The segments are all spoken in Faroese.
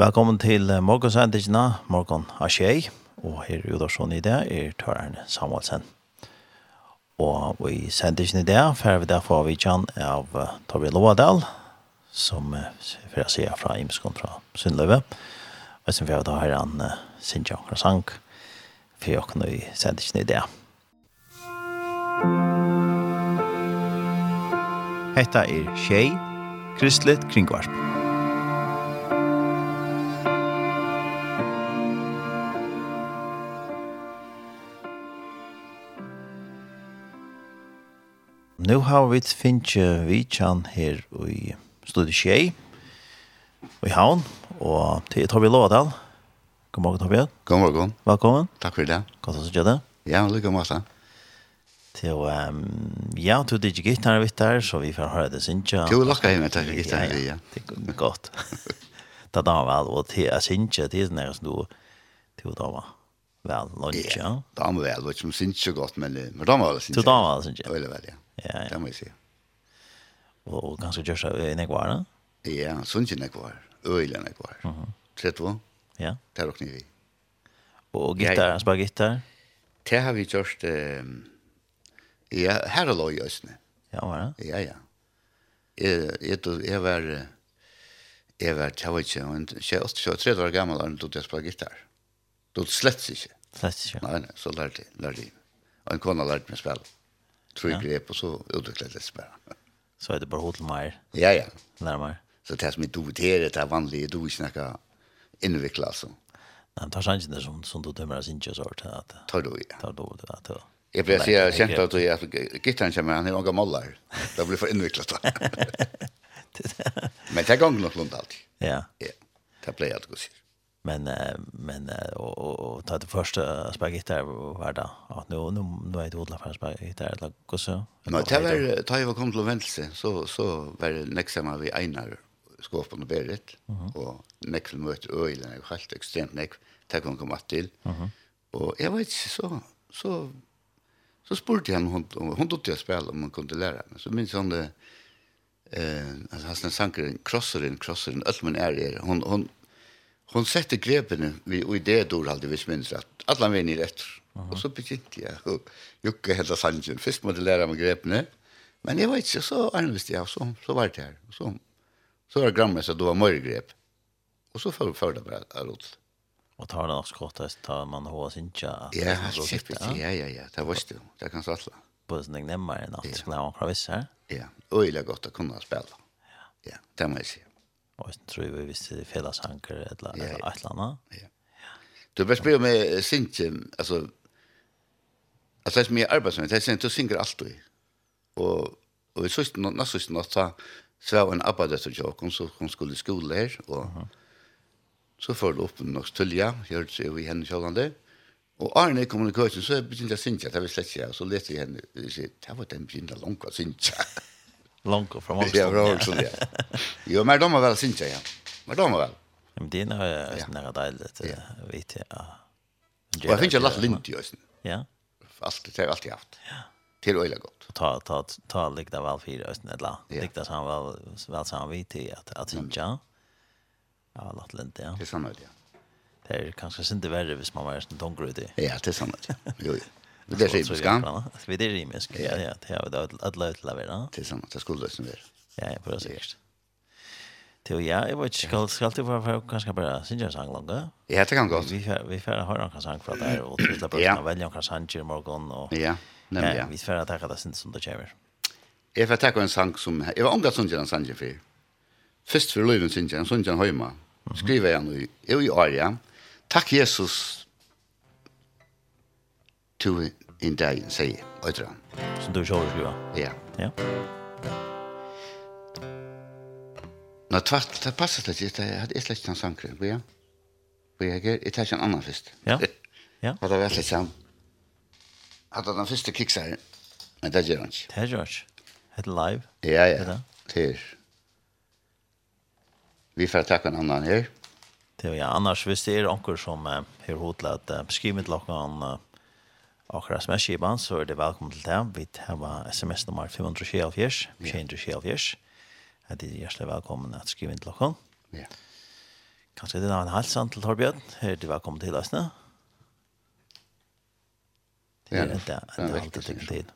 Velkommen til morgensendingene, morgen av tjej. og her i Udorsson i det er Tørerne Samuelsen. Og i sendingen i det får vi derfor vidtjen av Torvi Lovadal, som får jeg se fra Imskon fra Sundløve, og som får vi da her han Sinja Krasank, for jeg kunne i sendingen i det. Hetta er tjei, Kristelig Kringvarp. nu har vi finnje vidtjan her i studiet Kjei, i Havn, og til Tobi Lovadal. God morgen, Tobi. God morgen. Velkommen. Takk for det. Godt å se det. Ja, lykke om oss. Til, um, ja, du er ikke gitt her vitt der, så vi får høre det sinja. Du er lakka hjemme til gitar, ja. ja. Det er godt. Det er da vel, og til jeg sinja, det er sånn du, til da var vel lunch, ja. De var väl, som syns så gott, men, men da var vel synes. Så da var det syns, ja. Ja. Ja, ja. Det må jag säga. Og ganske görs av en ekvar, da? Ja, syns en ekvar. Öjla en ekvar. Mm -hmm. Sett vad? Ja. Det råkar vi. Och gitarr, han spør gitarr? Det har vi gjort, eh, ja, her er loj i Østene. Ja, var det? Ja, ja. Jeg jag, jag var, jag var, jag var, jeg var, jag var, jeg var, jag var, jag var, jag var, jag var, jag var, var, Då slett ikke. Slett ikke. Nei, nei, så lærte jeg, lærte jeg. Og en kona lærte meg spille. Tror jeg grep, og så utviklet jeg spille. Så er det bare hotel mer? Ja, ja. Lære mer? Så det er som jeg doterer, det er vanlig, jeg doter ikke innviklet, altså. Nei, tar sannsyn det som, som du dømmer av sin at... Tar du, ja. Tar du, ja. Tar Jeg ble sier, kjent kjente at jeg, gitteren kommer, han er mange måler. Det blir for innviklet da. Men det er gang nok lundt alltid. Ja. Ja, det ble jeg at gå sier men men och och, ta det första spaghetti där var det? Att nu nu nu är det odla för spagetti där eller hur så? Nej det var ta jag kom till vänster så så var det nästa man vi Einar skåpen och Berit och nästa möte ölen är helt extremt näck tack hon kom att till och jag vet så så så spurte jag hon hon tog till spel om man kunde lära mig så minns hon det eh alltså han sanker crossar in en in en men är hon hon hon sette grepene vi, og i det dår aldri hvis minns at alle venner i rett. Og så begynte jeg å jukke hele sangen. Først måtte jeg lære meg grepene, men jeg vet ikke, så anviste jeg, så, så var det her. Så, så var det grammet så det var mørgrep. Og så før, før det bare av rot. Og tar det norsk råd, tar man hva sin tja? Ja, kjempet, ja, ja, ja, det var det, det kan så alle. Både sånn jeg nemmer enn alt, skulle jeg ha en klaviss her? Ja, og det er godt å kunne spille. Ja, det må jeg si og jeg tror vi visste felasanker eller et eller annet. Du bør spørre med Sintje, altså, altså det er så mye arbeidsmøy, det er Sintje, du synger alltid. Og, og i søsten, næst søsten, da svev en arbeid etter Jokon, så hun skulle i skole her, og så får du opp med nok stølja, gjør det jo i henne kjølande, og Arne kom i køkken, så begynte jeg Sintje, det var slett ikke, og så lette jeg henne, og sier, det var den begynte langt å Sintje. Långt från Oxford. Ja, bra Oxford, det. Jo, men de har väl synt, ja. Men de har väl. Men det är några dejligt, vet jag. Och jag finns ju lätt lint i östen. Ja. Allt, det har alltid haft. Ja. Till och gott. Ta, ta, ta likta väl fyra östen, eller så han väl, väl så han vet till att, att synt, ja. Ja, lätt lint, ja. Det är sannolikt, ja. Det är kanske inte värre hvis man var en tongrut i. Ja, det är sannolikt, ja. Jo, jo. Men Det er rimiskt, ja. Vi det är rimiskt. Ja, ja, det har vi det att låta vara. Det er samma, det skulle lösa det. Ja, jag får se. Till ja, jag vet inte skall skall det vara kanske bara synja sang långa. Ja, det kan gå. Vi får vi får höra några sang från där och till på att välja några sang i morgon och Ja, nemlig, Ja, vi får att ta det sen som det kommer. Jeg får ta en sang som jeg var omgat synja en sang for. för. Först för synes jeg en synja hemma. Skriver jeg nu i Arja. Takk Jesus. Du in dag, sei Øjdra. Så du sjov skriva? Ja. Ja. Nå tvart, det passet litt, jeg hadde et litt sangkring, hvor jeg, hvor jeg, jeg tar ikke en annen først. Ja. Ja. Hadde vært litt sånn, hadde den første kikseren, men det gjør han ikke. Det gjør han live? Ja, ja. Det er. Vi får takke en annan her. Det är ja, annars hvis det er anker som er hodlet, beskriv meg til akkurat som er skivan, så er det velkommen til det. Vi har sms-nummer 524, 524. Jeg er hjertelig velkommen at skrive inn til dere. Ja. Kanskje det er en halsan til Torbjørn. Her er du velkommen til oss nå. Ja, det er en halvt til tid.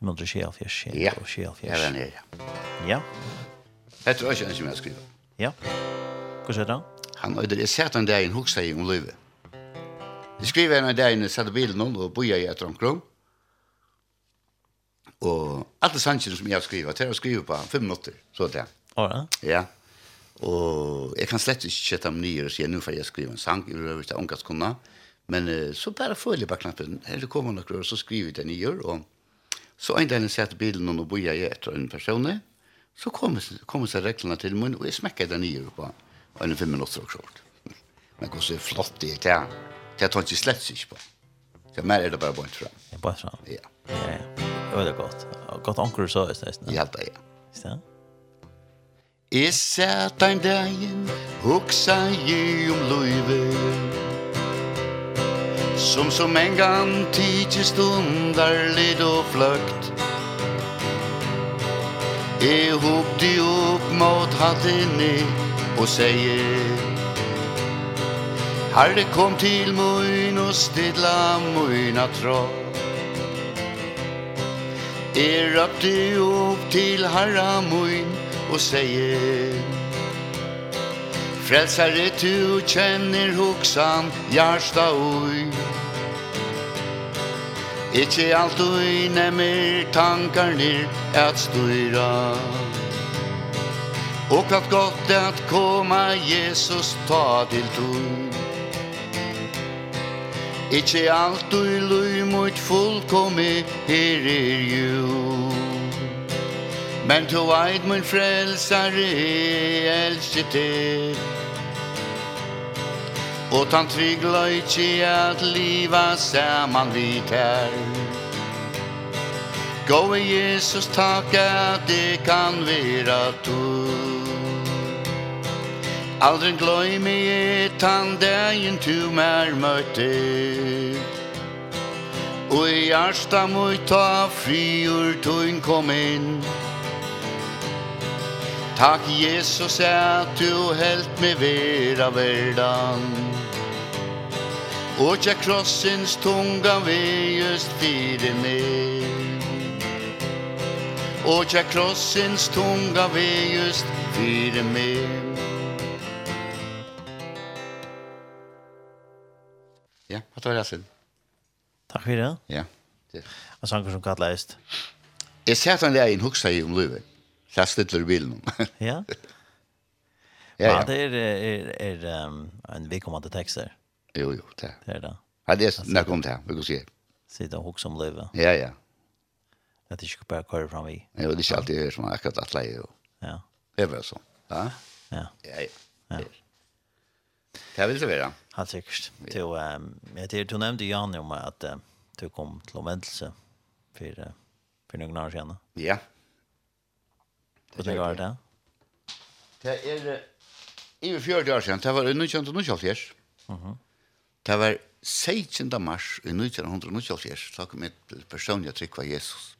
524, ja. Ja, den er, ja. Ja. Jeg tror ikke han som jeg skriver. Ja. Hva sier du? Han øyder, jeg ser at han der i en hoksteg om livet. Jeg skriver en av dagene, satte bilen om og boja i etter omkring. Og alle sansene som jeg skriver, til å skrive på fem minutter, så det. Å ja? Ja. Og jeg kan slett ikke kjette om nye og si, nå får jeg skrive en sang, jeg vil ikke omgangskunna. Men uh, så bare føler jeg bare knappen, eller kommer noen og så skriver jeg det nye og så en dag satte bilen om og boja i etter en person, så kommer kommer seg reglene til munnen, og jeg smekker det nye på en fem minutter og sånt. Men hvordan flott det er til Det tar ikke slett ikke på. Så mer er det bare bort fram. Det er bare fram? Ja. Ja, ja. Det var det godt. Godt anker du så i stedet. Ja, det er. Ja. Jeg satt en dagen, hoksa jeg om løyve. Som som en gang tidsi stundar lid og fløkt. Jeg hopte opp mot hattene og sier Herre kom til mun og stilla muna trå Jeg røpte opp til herra mun og sier Frelsare tu kjenner hoksan hjärsta oi Ikkje alt oi nemmer tankar nir at styra. Og kvart godt at koma Jesus ta til tog Ikkje alt du lui mot fullkomi her er jo Men to veit mun frelsare elski te Og tan tryggla ikkje at liva saman vi tær Gå i Jesus takk at det kan vera tur Aldri gløymi etan dagen tu mer møtte Og i arsta mui ta friur tuin kom inn. Takk Jesus at du helt mi vera verdan. Og tja krossins tunga vi just fire me Og tja krossins tunga vi just fire me Ja, hva tar jeg sin? Takk for det. Ja. Og sanger som kallet eist? Jeg ser at han leir en hoksa i om løyve. Så jeg slutter i bilen. ja. Ja, ja. Det er, er, er um, en vikommende tekster. Jo, jo, det er det. Er det. Ja, det er nok om det, vi kan si. Sitte og hoksa om livet. Ja, ja. At det ikke bare kører fram i. Jo, det er ikke alltid høyre som akkurat at leir. Ja. Det er bare sånn. Ja, ja. Ja, ja. Ja. Det vil det være. Ja. Helt sikkert. Du, um, jeg tror du nevnte Jan om at uh, du kom til omvendelse for, uh, for noen år siden. Ja. Hva tenker du det? Det er i uh, 40 år siden. Det var 1990. Mm -hmm. Det var 16. mars i 1990. Så kom jeg til personlig trykk av Jesus.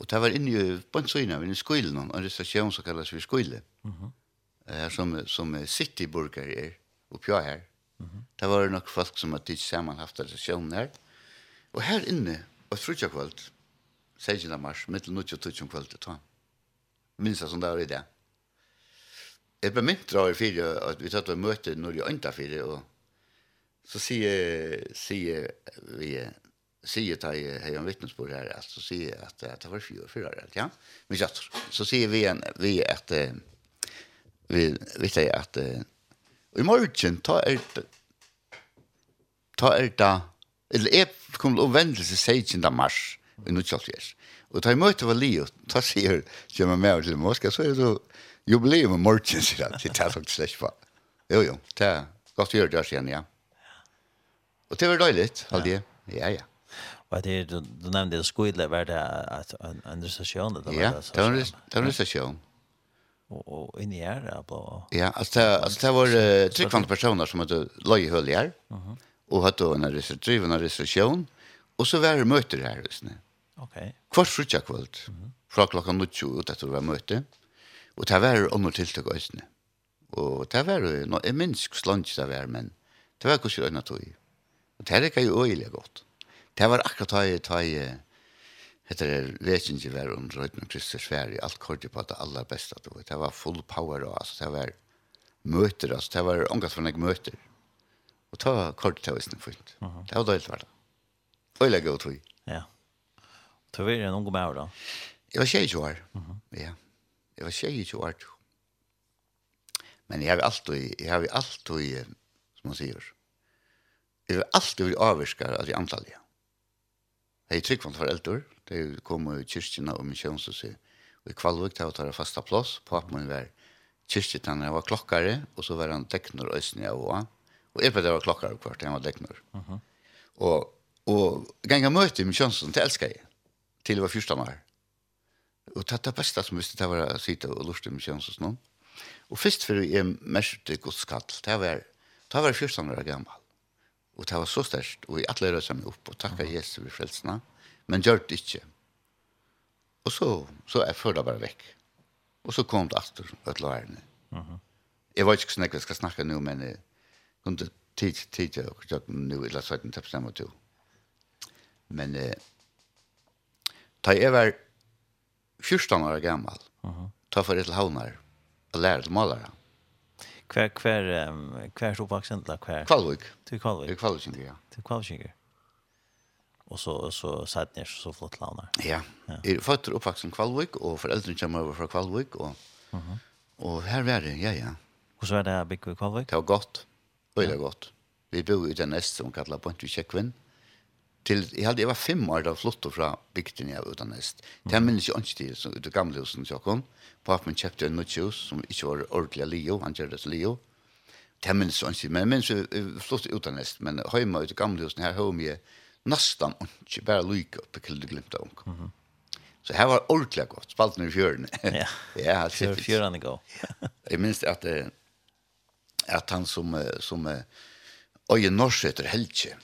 Og det var inne i Bonsøyna, inne i skolen, en restauration som kalles for skole. Mm -hmm. som, som Cityburger er oppe her. -hmm. Det var nok folk som hadde tids sammen haft relasjoner. Og her inne, og frutja kvöld, 16. mars, mittel nuttja tutsjum kvöld, ta. Minns det som det var i det. Jeg ble mynt drar i fire, at vi tatt og møte når jeg ønta fire, og så sier, sier vi, sier ta i hei om vittnesbord her, at så sier at, at det var fire, fire, ja, men så sier vi, vi at, vi, vi, vi, vi, vi, vi, vi, vi, vi, Og i morgen, ta er det, ta er det, eller jeg kom til å vende omvendelse 16. mars, i Nutsjolfjers. Og ta i møte var Leo, ta sier, sier man med til Moskva, så er det jubileum i morgen, sier han, det tar faktisk slett på. Jo, jo, det er godt å gjøre det igjen, ja. Og det var døyligt, aldri, ja, ja. Og det er, du, du nevnte det skoile, var det en, en restasjon? Ja, det var en restasjon och och in i är på Ja, alltså alltså det var uh, tryckande personer som hade löj höll här. Mhm. Och hade en reservdriven reservation och så var det möter här just nu. Okej. Okay. Kvart frukta kväll. Mhm. Fra klockan 20 ut att det var möte. Och det var under och till det just nu. Och det var ju no en minsk slunch där var men det var kus ju något Och det är ju öjligt gott. Det var akkurat ta ta Hetta er lekingi ver um rødna Kristus færi alt korti på at allar besta du. Det var full power og altså det var møter altså det var ongat for meg møter. Og ta korti ta visna fint. Det var deilt var det. Og lega og tui. Ja. Tu er ein ung maur då. Jeg var 22 år. Ja. Jeg var 22 år. Men jeg har alltid, jeg har alltid, som man sier, jeg har alltid avvirskar av de antallet. Hei tryggvand foreldre, de kom i kyrkjene og misjonshuset. Og i Kvalvik tar jeg fasta plass. at man var kyrkjetann, jeg var klokkare, og så var han dekner øyne jeg var. Og jeg bedre var klokkare kvart, han var dekner. Uh -huh. Og, og ganga møte i misjonshuset, det elsker jeg. Til jeg var første år. Og det er det beste som visste det var å sitte og lorte i misjonshuset nå. Og først for jeg mest godskall, det var, det var første år gammel. Og det var så størst, og jeg alle rød meg opp, og takk av Jesus for frelsene, men gjør det ikke. Og så, så er jeg bare vekk. Og så kom det etter et lærerne. Uh -huh. Jeg vet ikke hvordan jeg skal snakke nå, men jeg kunne tid, tid, og jeg nå, eller så er det ikke samme to. Men eh, da jeg var 14 år gammel, uh -huh. da var jeg til havner, og lærte malere. Kvar kvar um, kvar så vuxen där kvar. Kvalvik. Till Kvalvik. Till Kvalvik ja. Till Kvalvik. Och så så satt ner så flott lånar. Ja. Är ja. fötter uppvuxen Kvalvik och föräldrar kommer över från Kvalvik och Mhm. Mm och här var det ja ja. Hur så var det här Big Kvalvik? Det var gott. Väldigt ja. gott. Vi bor i den näst som kallar Pontus Checkvin. Mhm til, jeg hadde, jeg var fem år da flott fra bygden jeg utan nest. Det er minnes jeg ikke til, ut av gamle husen til Jakob. Papen kjøpte en nødt hus som ikke var ordentlig Leo, han gjør det til Leo. Det er minnes jeg ikke til, men jeg minnes jeg flott utan nest. men hjemme ut av gamle husen her har jeg nesten ikke bare lykke opp, til det glemte om. Mm. Så her var ordentlig godt, spalten i fjøren. ja, ja fjøren er god. jeg minns at, at han som, som Øye Norsk heter Helge,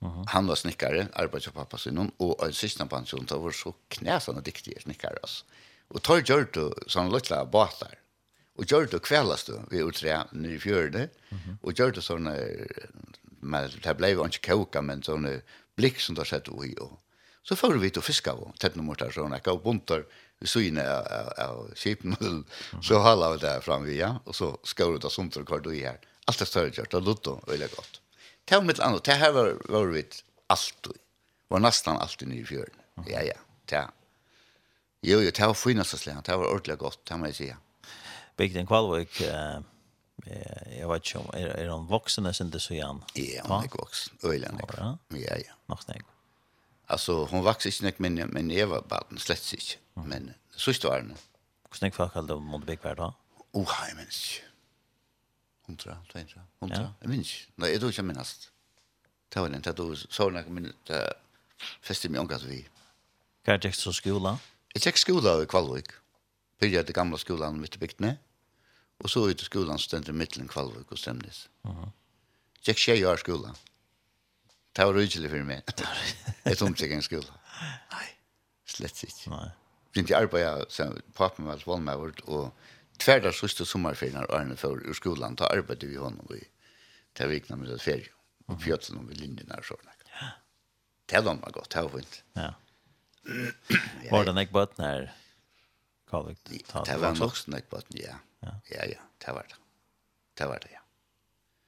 -huh. Han var snickare, arbetade på pappas sin och en sista pension då var så knäsande diktig snickare alltså. Och tar gör du sån lilla båtar. Och gör du kvällast du vi utre nu i fjörde mm och gör du såna med det blev inte koka men såna blick som där sett vi och så får vi då fiska och tätt mot där såna och buntar vi så inne av skipen så håller vi där fram vi ja och så ska det sånt och kvar då i här. Allt är större gjort och lutto väldigt gott det var mitt annet, det her var, var vi alltid, var nesten alltid nye i fjøren. Ja, ja, det Jo, jo, det var finast og det var ordentlig godt, det må jeg si. Bygden Kvalvik, uh, jeg vet ikke om, er, er han voksen eller det så igjen? Ja, han er ikke voksen, øyelig han ikke. Ja, ja. Nok snakk. Altså, hun vokste ikke nok, men, men jeg var bare slett ikke. Men, så stod han. Hvordan er det for akkurat du måtte bygge hver dag? Oh, jeg minns ikke hundra, tvendra, hundra, Ja. jeg minns ikke. Nei, jeg tror ikke jeg minnast. Det var den, det var sånn jeg minns, det festet meg omkast vi. Hva er det ikke så skola? Jeg tjekk skola i Kvalvik. Pyrja til gamla skolan mitt i bygdene. Og så ut i skolan stendt i mittelen Kvalvik og stemnes. Uh -huh. Tjekk tjei år skola. Det var rydelig for meg. Jeg tom tjekk en skola. Nei, slett ikke. Nei. Bint jeg arbeid, papen var valmavord, og tverda sørste sommerferien av Arne for ur skolan, ta arbeid vi honom i det vikna med det ferie, og om vi linjen og sånn. Ja. Det var man godt, det var fint. Ja. Var det nek bøtten her, Kalvik? Det var nok nek bøtten, ja. Ja, ja, det var det. Det var det, ja.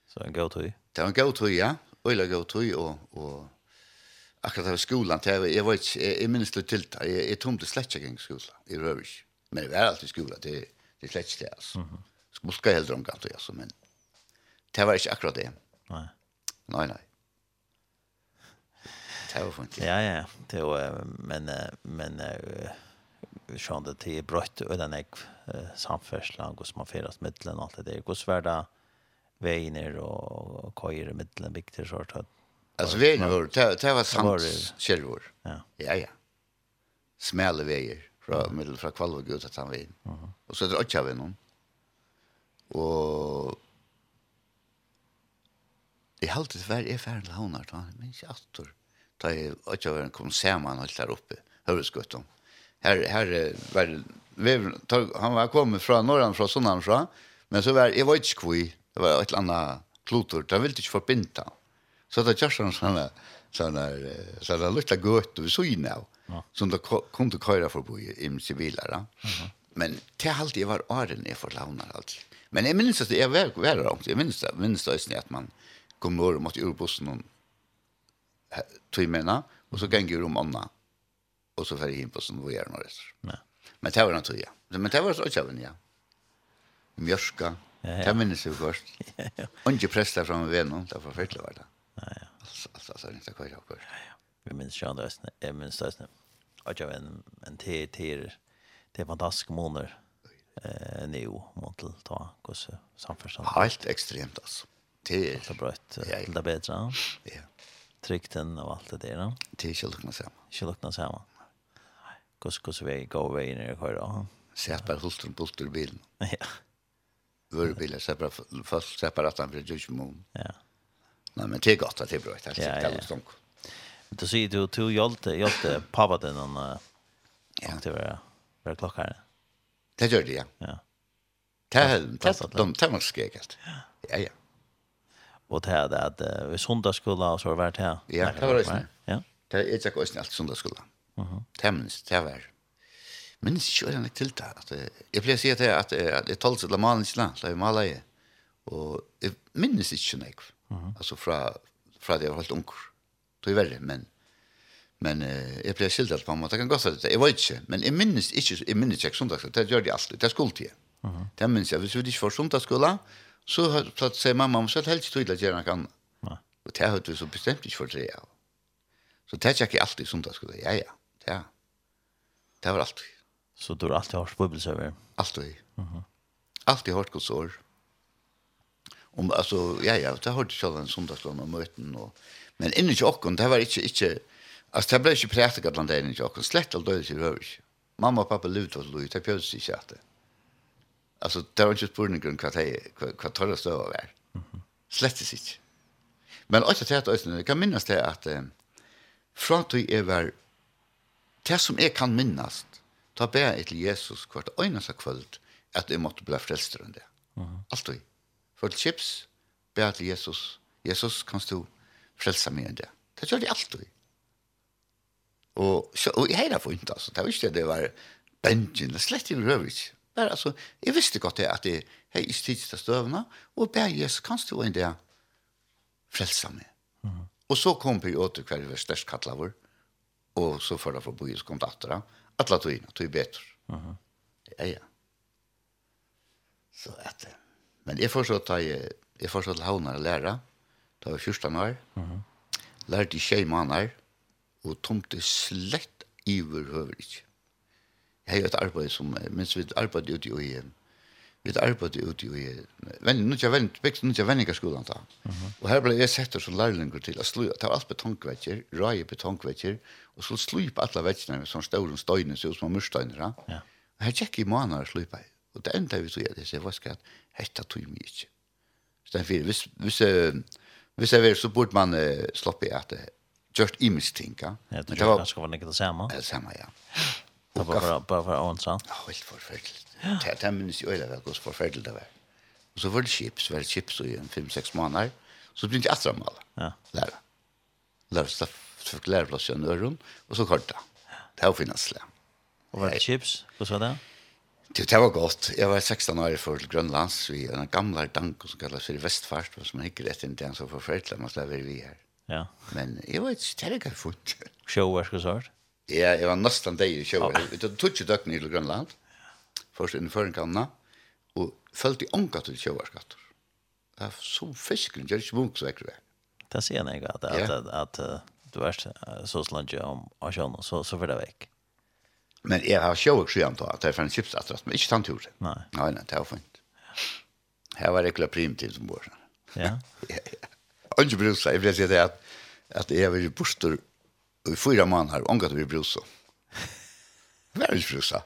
Så en god tøy? Det var en god tøy, ja. Øyla god tøy, og, og akkurat av skolan, det var, jeg var ikke, jeg, jeg minnes litt til det, jeg, jeg tomte slett ikke en skola, i Røvig. Men jeg var alltid skola, det er Det er slett ikke det altså. Mm -hmm. Smuska helt om gott altså, men det var ikke akkurat det. Nej. Nej nej. Det var fint. Ja ja, det var men men sjón det til brøtt og den ek samferslan hvordan man fyrer midtelen og alt det der. Hvordan var det veiner og køyer i midtelen, viktig sort at Alltså var, det var sant självor. Ja. Ja, ja. Smäller vejer fra middel fra Kvalvig ut at han vil. Og så er det ikke av noen. Og jeg halte det var jeg ferdig til havnar, da han minns jeg atter. Da jeg ikke av kom sammen alt der oppe, høresgøtten. Her, her var det, han var kommet fra Norran, fra Sunnan fra, men så var jeg var ikke kvui, det var et eller annet klotor, da ville ikke forbinda. Så det er kjærsan sånne, sånne, sånne, sånne lukta gøt, vi så inn av. Ja. Som då kom till köra förbi i civila. Mm -hmm. Men det har alltid varit åren är för launar alltså. Men jag minns att jag var var där också. Jag minns det, minns det att man kom norr mot urbussen och tog mena och så gäng ju om Anna. Och så färg in på som vi är några. Nej. Men det var inte ja. Men det var så tjäven ja. Mjörska. Ja, ja. Det minns jag först. Och inte prästa från vännen, det var förfärligt var det. Ja, ja. Alltså, alltså, alltså, inte kvar jag först. Ja, ja. Vi minns ju andra, jag minns det. Jag vet en en te te te fantastisk månader eh nu mot till ta kus samförstånd. Helt extremt alltså. Det är så bra att det bättre. Ja. Trykten av allt det där. Det är lukna samma. Självklart samma. Kus kus vi går vägen i kör då. Sätt bara hulter bulter bilen. Ja. Vår bil är separat separat från för just Ja. Nej men det är gott att det är bra att det är alltid Du sier du, du hjelte, hjelte pappa din om ja. det var, var klokka her. Det gjør det, ja. Ja. Det er det man skrek alt. Ja, ja. Og det er det at vi sundagsskola og så har det vært her. Ja, det var det. Ja. Det er ikke også alt sundagsskola. Det er minst, det var minns ikke hvordan jeg tiltak. Jeg pleier å si at jeg, at jeg, at jeg talte til malen ikke land, til maler jeg. Og jeg minnes ikke noe. Altså fra, fra det jeg var helt unger tog verre, men men eh, jeg ble skildret på en måte, jeg kan godt det, jeg vet ikke, men jeg minnes ikke, jeg minnes ikke sundagsskolen, det gjør de alltid, det er skoltid. Uh -huh. Det minnes jeg, hvis vi ikke får sundagsskolen, så, så sier mamma, om så er det helt tydelig at jeg kan, uh og det har vi så bestemt ikke for det, ja. Så det er ikke alltid sundagsskolen, ja, ja, ja. Det var alltid. Så du har alltid hørt bibelsøver? Alltid. Uh -huh. Alltid hørt gods år. Om, altså, ja, ja, det har hørt selv en sundagsskolen og møten, og, Men inni i okken, det var ikke, ikke altså det ble ikke prætik at landa inni i okken, slett all døde til høyre. Mamma og pappa lute og lute, det pjødes ikke at det. Altså, det var ikke spurning om hva, hva tørre torra støva var. Slett ikke. Men også til at øyne, jeg kan minnes det at eh, fra til jeg var, det som jeg kan minnes, ta be jeg til Jesus hvert øyne seg kvöld, at jeg måtte bli frelster enn det. Uh -huh. Alt vi. For til chips, be jeg til Jesus, Jesus, kan du frelsa mig enn det. Det gjør de alltid. Og, så, og jeg heller for ikke, altså. Det var ikke det, det var benjen, slett i røvig. Men altså, jeg visste godt det at jeg har i stids til støvna, og bær Jesus, kan du enn det frelsa meg. Mm -hmm. Og så kom vi åter hver var størst kattlaver, og så fyrir fra bojes kom dattera, atla togina, tog betur. Mm -hmm. Ja, ja. Så at, men jeg forstår at jeg, jeg så til havnar å læra, Da var 14 år. Mm -hmm. Lærte i tjej måneder, og tomte slett iver høver ikke. Jeg har et arbeid som, mens vi arbeidde ute i hjem, vi arbeidde ute i venn, nu ikke venn, bygde nu ikke venningerskolen da. Mm -hmm. Og her ble jeg sett som lærlinger til å slå, ta alt betongvetjer, røye betongvetjer, og så slå på alle vetjene med sånne store støyne, så små mørstøyner. Ja. Og her gikk i måneder slå på, og det enda vi tog jeg, det sier, hva skal jeg, hette tog mye ikke. Så det er fyrir, hvis, hvis, hvis, Hvis det var så borde man uh, sloppe at uh, just image ting, ja. Ja, det var ganske var det samme. Det samme, ja. Det var bara bara för ånd, så. Ja, helt forferdelig. Det er minns ju øyne vel hvordan förfärligt det var. Och så var det chips, var det chips i en 5-6 månader. Så blir det att å. Ja. Där. Där stoff, så fikk læreplass i en øren, och så kort da. Det har finnas finnes Och var det chips? Vad sa det? Det, det var godt. Jeg var 16 år for Grønlands, vi er en gamle dank som kallas for Vestfart, og som hikker etter en den som forferdelig, man slipper vi her. Ja. Men jeg var ikke terrega fort. Sjåvær skal svart? Ja, jeg var nesten deg i sjåvær. Vi Det tog ikke døkken i Grønland, først innenfor en kanna, og følte i ånka til sjåværskatter. Det er så fiskeren, det er ikke munk så ekkert Det sier jeg at, at, at, at, at du er så slange om å kjønne, så, så får det vekk. Men jeg har sjøk sjøen på at det er for en at men ikke tant det. Nei. Nei, nei, det var fint. Her var det klart primitivt som bor. Ja. Ikke brusa, jeg vil si det at, at jeg var i borster i fyra mann her, omgatt vi brusa. Det var ikke brusa.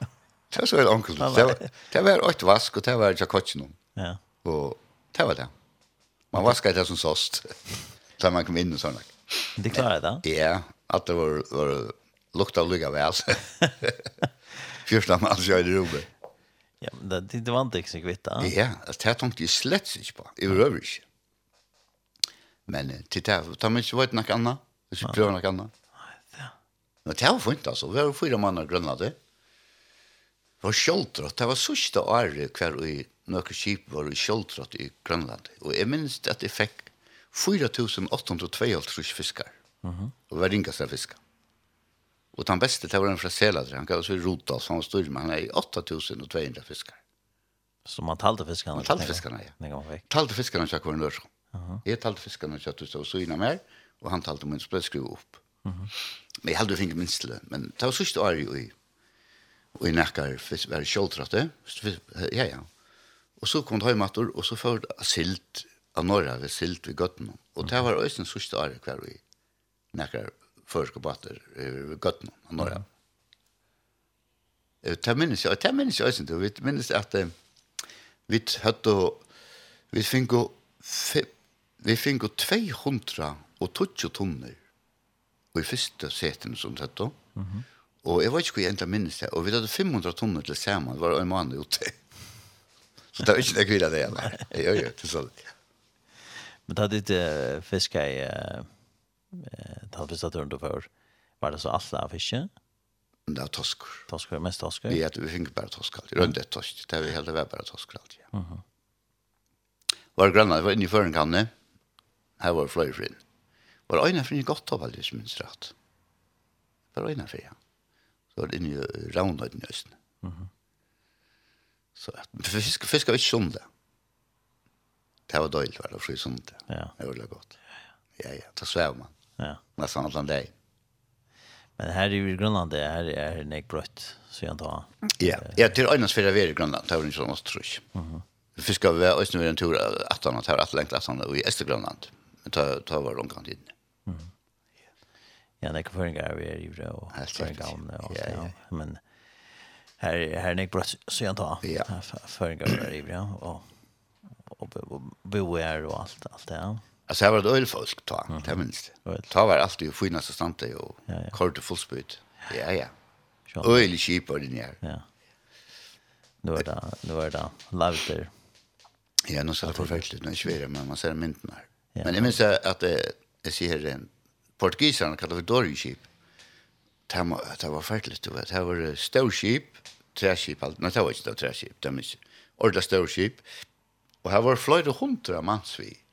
Det var så veldig enkelt. Det var, det var åkt vask, og det var jakotjen om. Ja. Og det var det. Man vaskar det som såst. Så man kom inn og sånn. Det klarer det? Ja, at det var, var lukta lukka vel. Fyrsta man så i rummet. Ja, men det det var inte så kvitt. Ja, det här tänkte i slett ikke på. I ikke. Men titta, ta mig så vet något annat. Det skulle pröva något annat. Nej, det. Det var fint alltså. Vi har fyra mannar grönlade. Det var kjoltrott. Det var sørste året hver i nøkker skip var i kjoltrott i Grønland. Og jeg minns at jeg fikk 4.852 fiskar. Mm -hmm. Og var ringast av fiskar. Og den beste, det var en fra Seladre, han gav oss i Rotas, han var styrman, han er i 8200 fiskar. Så man talte fiskarna? Man talte fiskarna, ja. Talte fiskarna kjøk var en lørskom. Uh -huh. Jeg talte fiskarna kjøk og så inna mer, og han talte minst, ble skru opp. Uh -huh. Men jeg heldig finner minst løn, men det var sørste jo i og i nekkar fisk, var kjoltratte, ja, ja. Og så kom det høymator, og så ført silt av norra ved silt ved gøttene. Og det var også sørste året hver i nekkar førske batter i gøttene av jag Det minnes jeg, det minnes jeg også, vi minnes at vi hadde, vi fikk vi fikk 200 og 20 tonner i første seten som dette, mm -hmm. og jeg var ikke hva jeg enda minnes det, og vi hadde 500 tonner til sammen, det var en mann ute. Så det var ikke det kvillet det, nei. ja, ja, det er sånn. Men da hadde du fisket i tallprestaturen du för var det så alla fiske? Det var tosker. Tosker, mest tosker? Vi, vi fikk bare tosker alltid, rundt et tosk, det vi heller var bare tosker alltid. Ja. Uh -huh. Var grannar, var inne i førenkanne, her var fløyfrin. Var øyne frin godt av aldri, som minst rett. Var øyne frin, ja. Så var det inne i raunøyden i østen. Uh -huh. Så fisk, fisk var ikke sånn det. Det var døylig, var det fri sånn det. Ja. Det var veldig godt. Ja, ja, da svev man. Ja. Nästan alla dig. Men här är ju Grönland det här är nek brött så jag antar. Ja, jag tror annars för det är Grönland tar vi sån oss tror jag. Mhm. Vi ska vi oss nu en tur att annat här att längta såna i Östergrönland. Men ta ta var långt kan tid. Mhm. Ja, det kan förringa vi är ju då. Ja, men här här nek brött så jag antar. Ja. Förringa vi är ju ja och och bo är och allt allt det. Ja. Alltså här var det ölfolk ta, mm. det minns det. Ta var alltid i finaste stante och ja, ja. kort och fullspyt. Ja, ja. Öl i kip var det här. Ja. Nu är det, nu är det lavter. Ja, nu ser det förfärligt ut, det men man ser mynden här. Ja. Men jag minns att det, jag ser en portugiserna kallar för dorgskip. Det var, det var förfärligt, du vet. Det var storskip, träskip, allt. Nej, det var inte träskip, det minns jag. Ordla storskip. Och här var flera hundra mansvig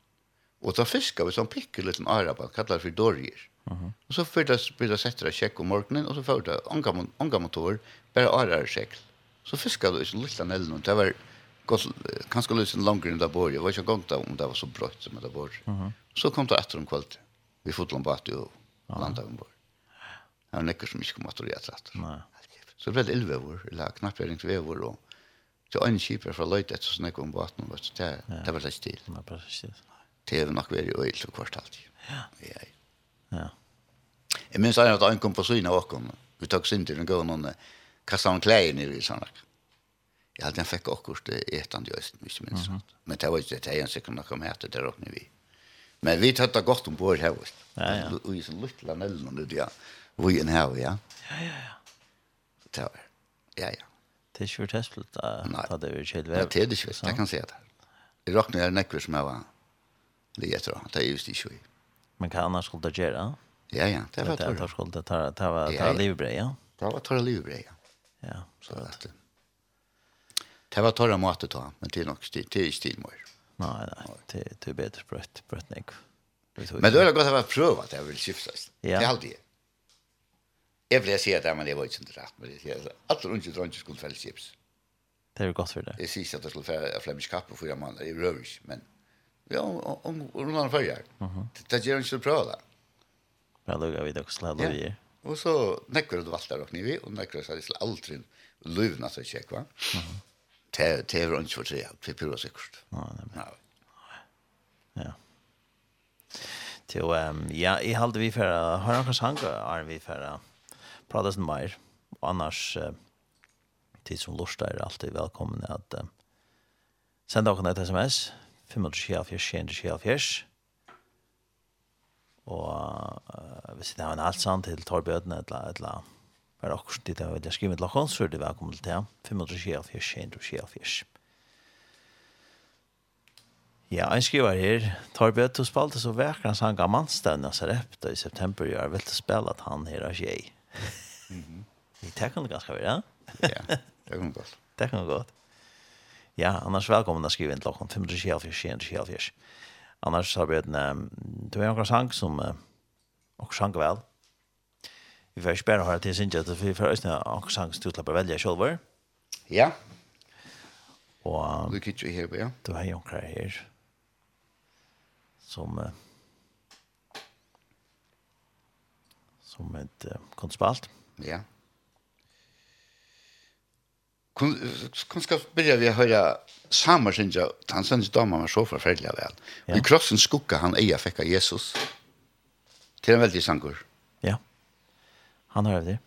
Og då fiskar vi som pickar liten arabal, kallar for dorjer. Mm -hmm. Och så fyrir det blir det sätter att checka om morgenen, og så fyrir det angamon angamotor bare arar check. Så fiskar du en lilla nellen, og det var gott kanske lite längre än där borg. Jag var inte gått om det var så brøtt som det bor. Mm -hmm. Så kom det etter om kvalitet, Vi fotla om bati og landa om bor. Det var nekker som ikke kom att röra sig. Nej. Så det blev elvevor, eller knappt til vevor og til øyne skip är för löjt ett så snäck om vatten och så där. Det var det stil. Ja, precis det er nok veldig øyel til kvart alltid. Ja. Ja. Ja. Jeg minns at han kom på syne av åkken. Vi tok synd til den gåen noen kastet han klær ned i sånn. Jeg hadde han fikk åkkert etende i Østen, hvis jeg minns. Mm -hmm. Men det var ikke det jeg sikkert nok om hette der åkne vi. Men vi tatt det godt om bord her. vet du. Ja, ja. Og i sånn luttla nellen og det, ja. Vi en her, ja. Ja, ja, ja. Det var, ja, ja. Det er ikke vært hestflott da, da det var kjedelig. Nei, det er det ikke, det kan jeg si det. Jeg råkner jeg nekker som jeg var Det är tror det är just det ju. Men kan annars skulle det göra? Ja ja, det var det. Det skulle det ta ta var ta livbreja. ja. Det var ta livbreja. Ja, så att det var torra mat att ta, men det är nog det är stil mer. Nej, nej, det det är bättre brött brött nick. Men det är gott att ha provat det vill skiftas. Det är alltid. Jag vill säga att men det var inte rätt, men det är att runt runt skulle fälla chips. Det är gott för det. Det sista att det skulle fälla Flemish kapp och fyra månader i Rövers, men Ja, om om man följer. Det gör inte så bra där. Men då går vi dock slå då ju. Och så näcker det valtar och ni och näcker så det aldrig lövna så check va. Te te runt för tre till pura säkert. Ja, nej. Ja. Till ehm ja, i hade vi för har några sanger är vi för prata sen mer. Annars till som lustar är alltid välkomna att sända oss ett SMS 574-774. Og uh, hvis det er en alt sant til Torbjøden, et eller annet, var det akkurat dit jeg vil skrive til dere, så er det velkommen til ham. 574-774. Ja, en skriver her, Torbjørn, du spalte så verker han sang av mannstevn Nazarepta i september, jeg vil til spille at han her er tjej. Mm -hmm. Det kan det ganske være, ja? Ja, det kan det godt. Det kan det godt. Ja, annars välkomna skriva in till klockan 5.24.24. Annars har vi en, det var en sang som, och sang väl. Vi får spela här till sin jet, vi får ösna och sang stutla på välja själva. Ja. Och du kitchen här, ja. Du har ju också här. Som, som ett konstspalt. Ja. Ja Kun skal börja vi höra samar synja tansens damer var så förfärliga väl. Ja. I krossen skugga han eja fäcka Jesus. Till en väldig sangur. Ja. Han hör det.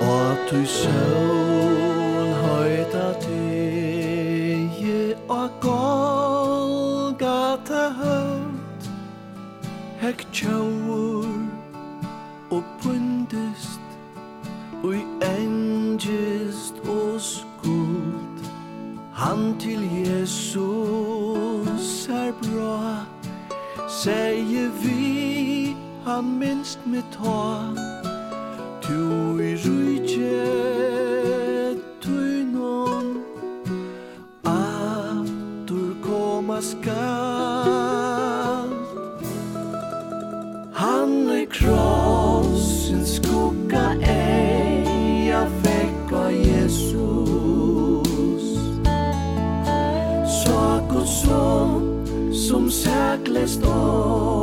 Og du så Hek tjaur og pundist Ui engist og skuld. Han til Jesus er bra. Seie vi han minst med ta Tu i rujtje tuinon Atur koma skall. saklest år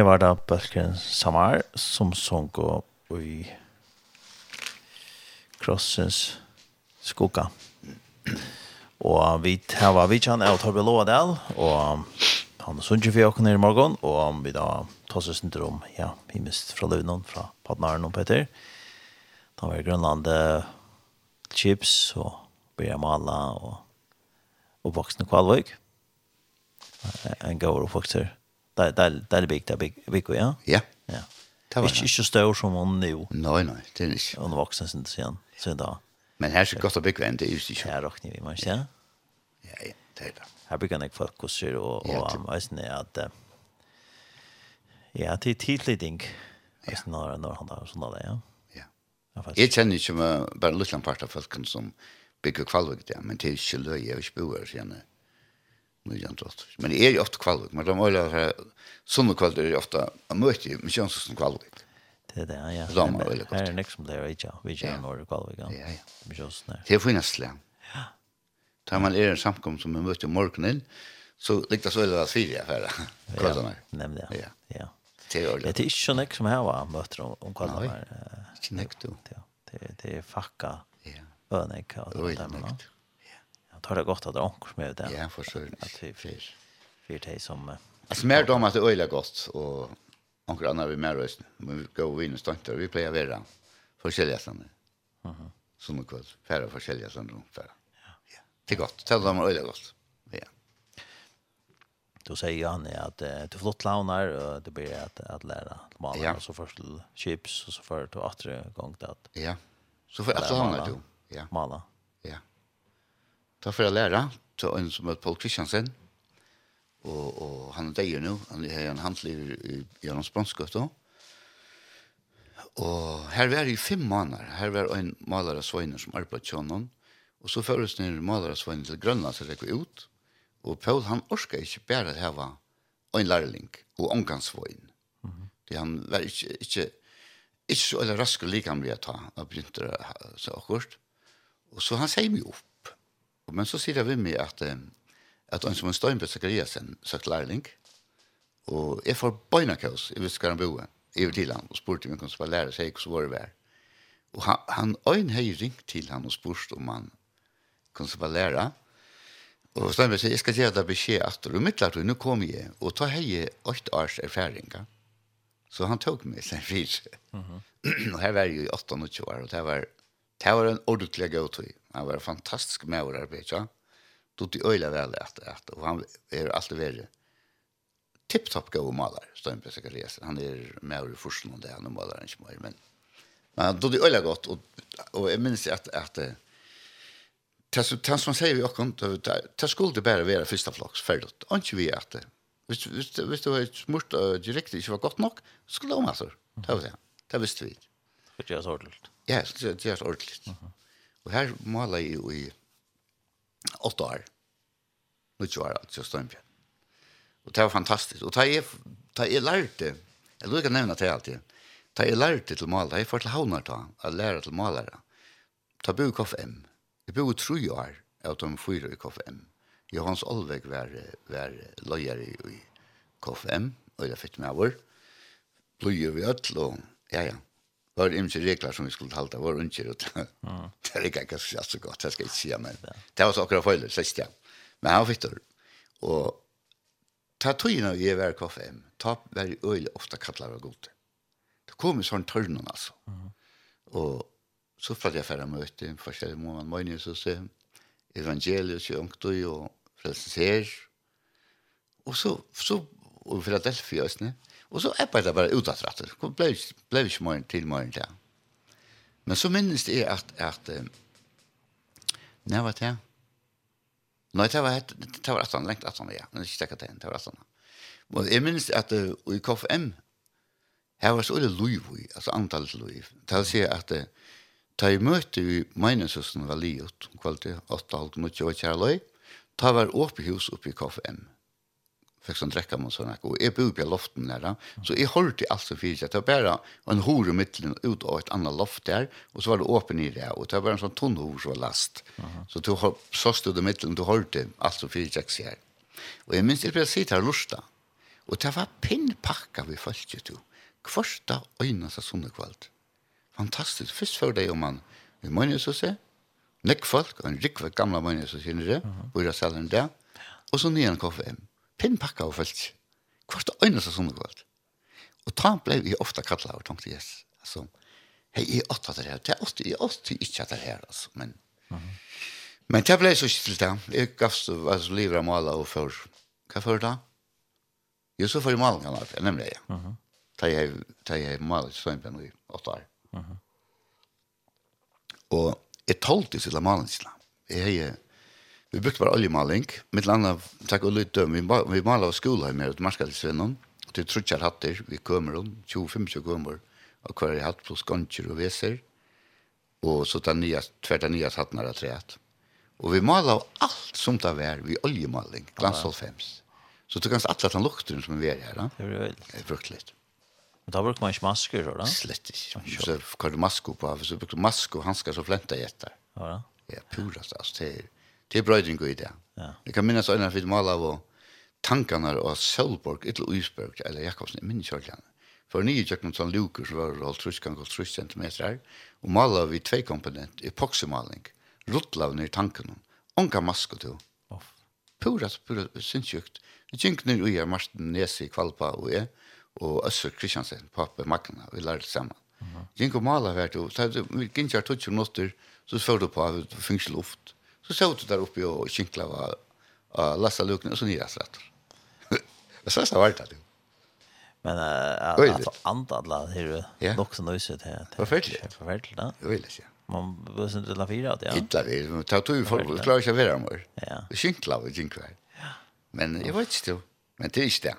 Det var da Bølken Samar som sång og i krossens skugga. Og vi tar var vidtjen av Torbjørn Lovadel, og han er sunnkje for åkken i morgen, og vi da tar oss en drøm, ja, vi mist fra Lunon, fra Padnaren og Peter. Da var i Grønlandet chips og Birjamala og oppvoksne Kvalvøk. En gav oppvokser där där där big där big big ja. Ja. Ja. Det var inte så stor som hon nu. Nej nej, det är inte. Hon vuxen sen sen sen då. Men här så gott att bygga inte just inte. Ja, rockni vi man ser. Ja, ja, det är det. Här bygger jag fokus och och alltså när att Ja, det är tidigt ding. Alltså når när han sånn av det, ja. Ja. Jag känner inte bare en liten part av folkene som bygger kvalvigt där, men det är ju löje och spår sen. Nujantrått. Men det är ju ofta kvalvik, men de öliga här sådana kvalvik är ju ofta möjligt, men kjønns som kvalvik. Det er det, ja. De är väldigt Her er nek som det, er, ikke, vi känner några kvalvik. Ja, ja. Det er finast län. Ja. Tar man er en samkom som vi möter morgonen, så liktas väl att fyra affärer. Ja, nämligen. Ja. ja. Det är Det är ikke så nek som her var möter om, om kvalvik. ikke inte du. Det är facka. Ja. Örnek. Ja, det är tar det gott att det ankar med det. Ja, för så att vi fyr. Fyr det som Alltså mer dom att det öliga gott och ankar andra vi mer röst. Men vi går och vinner stuntar vi plejer vidare. Förskilja sanne. Mhm. Som något färre färra förskilja sanne runt där. Ja. Ja. Det är gott. Tar dom öliga gott. Ja. Då säger han att uh, du flott launar och det blir att att lära mala ja. och så först chips och så för att åter gång det. Ja. Så för att så hamnar du. Ja. Mala ta for å lære til en som heter Paul Kristiansen. Og, og han er deg nå, han er en handler i Jørgens Bronsgøtt også. Og her var det i fem måneder. Her var en maler av Sveiner som arbeidet til honom. Og så føres den maler av Sveiner til Grønland til det ut. Og Paul han orska ikke bare å heva en lærling og omgangsvoin. Mm -hmm. Det han var ikke, ikke, ikke så eller rask og likamlig å ta av Brynter så akkurat. Og så han sier meg opp men så sier jeg ved meg at, at han som en Steinbeth Zakariasen sagt lærling, og jeg får bøyna kaos, jeg visste hva han boe, jeg til han, og spurte om han kunne være lærer seg, så var det vær. Og han, han øyn har ringt til han og spurt om han kunne være lærer, og Steinbeth sier, jeg skal gjøre deg beskjed at, du mitt du, nå kommer jeg, og ta hei 8 års erfaring. Så han tok meg sen fyrt. Mm -hmm. og her var jeg jo 28 år, og det var Det var en ordentlig god tid. Han var en fantastisk med vår arbeid, ja. Tog til øyla vel at, at, og han er alltid verre. tipptopp god maler, Støynberg Zakarias. Han er med vår forskning om det, han er maler ikke mer, men Men han tog det øyla godt, og, og jeg minns at, at det som sier vi okken, det det skulle det bare være første flokks ferdig, og ikke vi at det. Hvis, hvis, hvis det var smurt og direkte ikke var godt nok, så skulle det om altså. Det var det, det visste vi. Det var ikke så ordentligt. Ja, det er ordentligt. Uh -huh. Og her maler jeg jo i åtte år. Nå ikke var det, så stømmer Og det var fantastisk. Og da jeg, da jeg lærte, jeg lukker nevne det alltid, da jeg lærte til maler, jeg får til havner da, jeg lærer til malere. Da bor jeg KFM. Jeg bor tre år av de fyra i KFM. Johans Olveg var, var løyer i KFM, og jeg fikk med vår. Bløyer vi ødel, og ja, ja var inte regler som vi skulle hålla var inte det. Mm. Det är inte kanske så godt, det skal jeg ikke säga men det var så akkurat för det ja. Men han fick det. Och ta tryna i var kaffe. Ta var öl ofta kallar og gode. Det kom i sånn alltså. altså. Og så fatt jag färra möte för sig månaden morgon så se evangeliet och og och her. Og så så och Philadelphia, også, Og så eppet det bare utadrettet. Det ble, ble ikke morgen til morgen til. Men så minnes det at, at um, når var det? Nei, det var, det var 18, lengt 18, ja. Men ikke stekket det, det var 18. Men jeg minnes at uh, i KFM, her var så det lov, altså antallet lov. Det vil si at uh, ta i møte i meningshusen var livet, kvalitet 8,5, 8, 8, 8, 8, 8, 8, 8, 8, 8, 8, 8, fikk sånn drekka man sånn, og jeg bor på loften der, da. så jeg holdt i alt som fyrir, det var bare en hore mittelen ut av et annet loft der, og så var det åpen i det, og det var bare en sånn tunn hore som var last. Så du såst ut i mittelen, du holdt i alt som fyrir, jeg sier. Og jeg minns, jeg ble sitt her lusta, og det var pinnpakka vi følte to, kvarsta øyna sa sånne kvalt. Fantastisk, først før det jo man, vi må så se, nekk folk, og en rikve gamla mønne så sier det, bor jeg selv en dag, og så nyan KFM pinnpakka av folk. Kvart og øyne som sånne kvart. Og ta ble vi ofta kallet av tenkte, yes, altså, hei, jeg åtta det her, det er åtta, jeg åtta ikke det her, altså, men, men det ble så ikke til det. Jeg gav så, altså, livet av maler og før, hva før da? Jo, så får jeg malen kan jeg nemlig, ja. Mm -hmm. Da jeg, da jeg maler søgnben i åtta år. Og jeg tålte til det malen, jeg, har Vi brukte bare oljemaling. Mitt land av takk og lytte, vi, vi maler av skolen her nere til Marskaldisvennen. Til trutjar hatter, vi kommer om, 20-25 kommer, og hver er hatt pluss gontjer og veser. Og så tar nya, tverta nya hattene av treet. Og vi maler av alt som det er, vi oljemaling, glansholfems. Så du kan se alle den lukten som vi er her. Da. Det er veldig. Det er fruktelig. Men da brukte man ikke masker, så da? Slett ikke. Så hva er det masker på? Så brukte masker og hansker som flenta gjetter. Ja, da. Ja, purast, altså, det er Det er brøyding i det. Ja. Jeg kan minnes øyne for maler av tankene av Sølborg, Ytlo Uisberg, eller Jakobsen, jeg minnes ikke For nye tjøkken sånn luker som var holdt trusk, kan holdt trusk centimeter her, og maler vi tvei komponent, epoximaling, ruttlav ned i tanken, onka maske til. Pura, pura, sinnssykt. Vi tjøkken ned i Marsten Nesi, Kvalpa og jeg, og Øsser Kristiansen, pappa Magna, vi lærte sammen. Mm -hmm. Gjenk og maler hvert, og så hadde vi gikk ikke her 20 minutter, så førte på av fengsel luft. Så såg du där uppe och kinkla var och lassa luken och så nya stratter. Det så var det. Men uh, att anta alla det är ju nog så nöjset här. Förfärligt. Förfärligt, va? Jag vill se. Man behöver inte la fyra det. Inte det, Ta tar tur för det klarar sig vidare mer. Ja. Kinkla och kinkla. Ja. Men jag vet inte. Men det är inte det.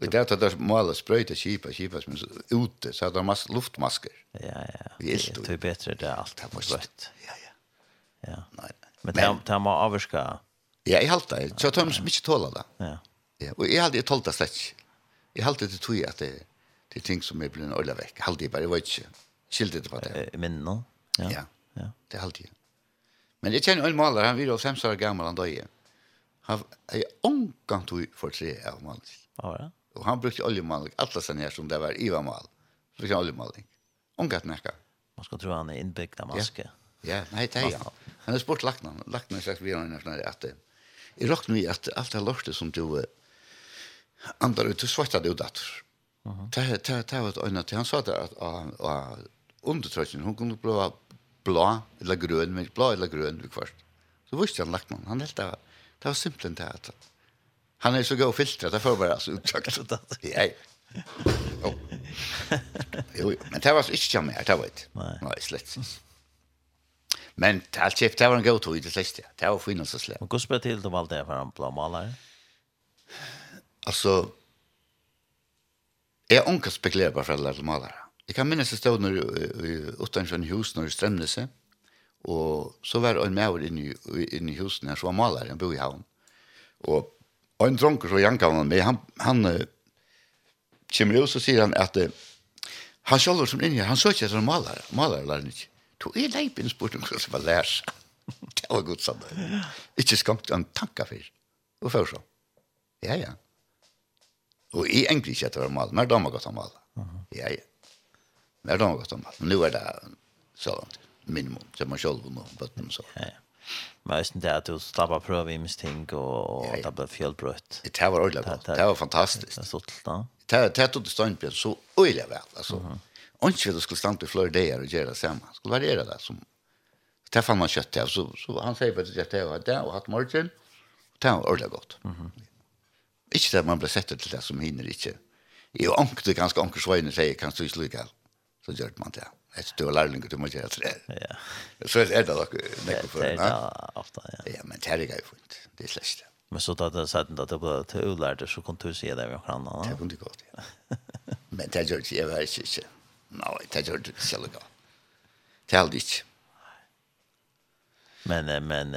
Och det att det måla spröjta kipa kipa som ute så att de har luftmasker. Ja ja. Det är ju bättre det allt har ja, Ja Ja. Nei. Men det det må avskja. Ja, jeg halt det. Så tøms mykje tåla det. Ja. Ja, og jeg halt det tålta slett. Jeg halt det tog at det det ting som er blind øyla vekk. Halt det bare vet ikke. Skilde det på det. Men nå. Ja. Ja. ja. Det halt det. Men jeg kjenner en maler, han var 5 år gammel han døye. Han er omgang tog for tre av maler. Ja, ja. Og han brukte oljemaling, alle sine her som det var Iva mal. Så brukte han oljemaling. Omgatt nekka. Man skal tro han er innbygd av maske. Ja. Ja, nei, det er ja. Han har spurt laknan, laknan sagt vi har en efter at Jeg rocken vi at alt det lortet som du andar ut, du svartar det ut datter. Det det var ett annat, han sa det at undertrøkken, hun kunne blå blå eller grøn, men blå eller grøn vi først. Så visste han lagt laknan, han helt det var simpelthen det at han er så god filtret, det får bare så utsagt. Ja, Jo. Jo, men det var så ikke mer, det var ikke. Nei, slett. Men allt chef det var en god i det sista. Det var fint så släpp. Men hvordan spør til du valgte det för en blå målare? Alltså är onkel spekulerar på för alla målare. Jag kan minnas att stod när utanför en hus när strömdes och så var en med inne i inne i huset när så var målare en bo i havn. Och en dronker så jankar han med, han, han kommer ut så sier han at uh, han sjálfur som inni, han søker etter en malare, malare lær han ikke to er leipen spurt om hvordan som var lærs. det var godt sånn. Ikke skankt en tanke for. Og før så. Ja, ja. Og i egentlig ikke etter å male. mal. Mer damer godt å male. Ja, ja. Mer damer godt om mal. Nå er det sånn. Minimum. Så man selv og noen bøtten og så. Ja, ja. Men jeg synes det at du slapp av prøve i misting ja, ja. det ble fjellbrøtt. Det var ordentlig godt. Det var fantastisk. Det var stort da. Det det tog det stund på så ojla väl alltså. Ikke vi skulle stande i flere dager og gjøre det sammen. Skulle variere det som Det fann man kjøtt til, så, så han sier bare at det var det, og hatt morgen, det var ordentlig godt. Mm -hmm. Ikke det man ble sett til det som hinner ikke. I og ankte ganske anker svøyne sier, kan du ikke lykke Så gjør man det. Jeg synes du var lærlinger, du må gjøre det. Ja. Så er det nok nekker for henne. Ja, ofte, ja. Ja, men det er ikke fint. Det er slett det. Men så da det sagt at det ble til ulærte, så kunne du si det med hverandre. Det kunne du godt, ja. men det gjør ikke, jeg var ikke ikke. Nei, det gjør det ikke selv. Det er aldri ikke. Men, men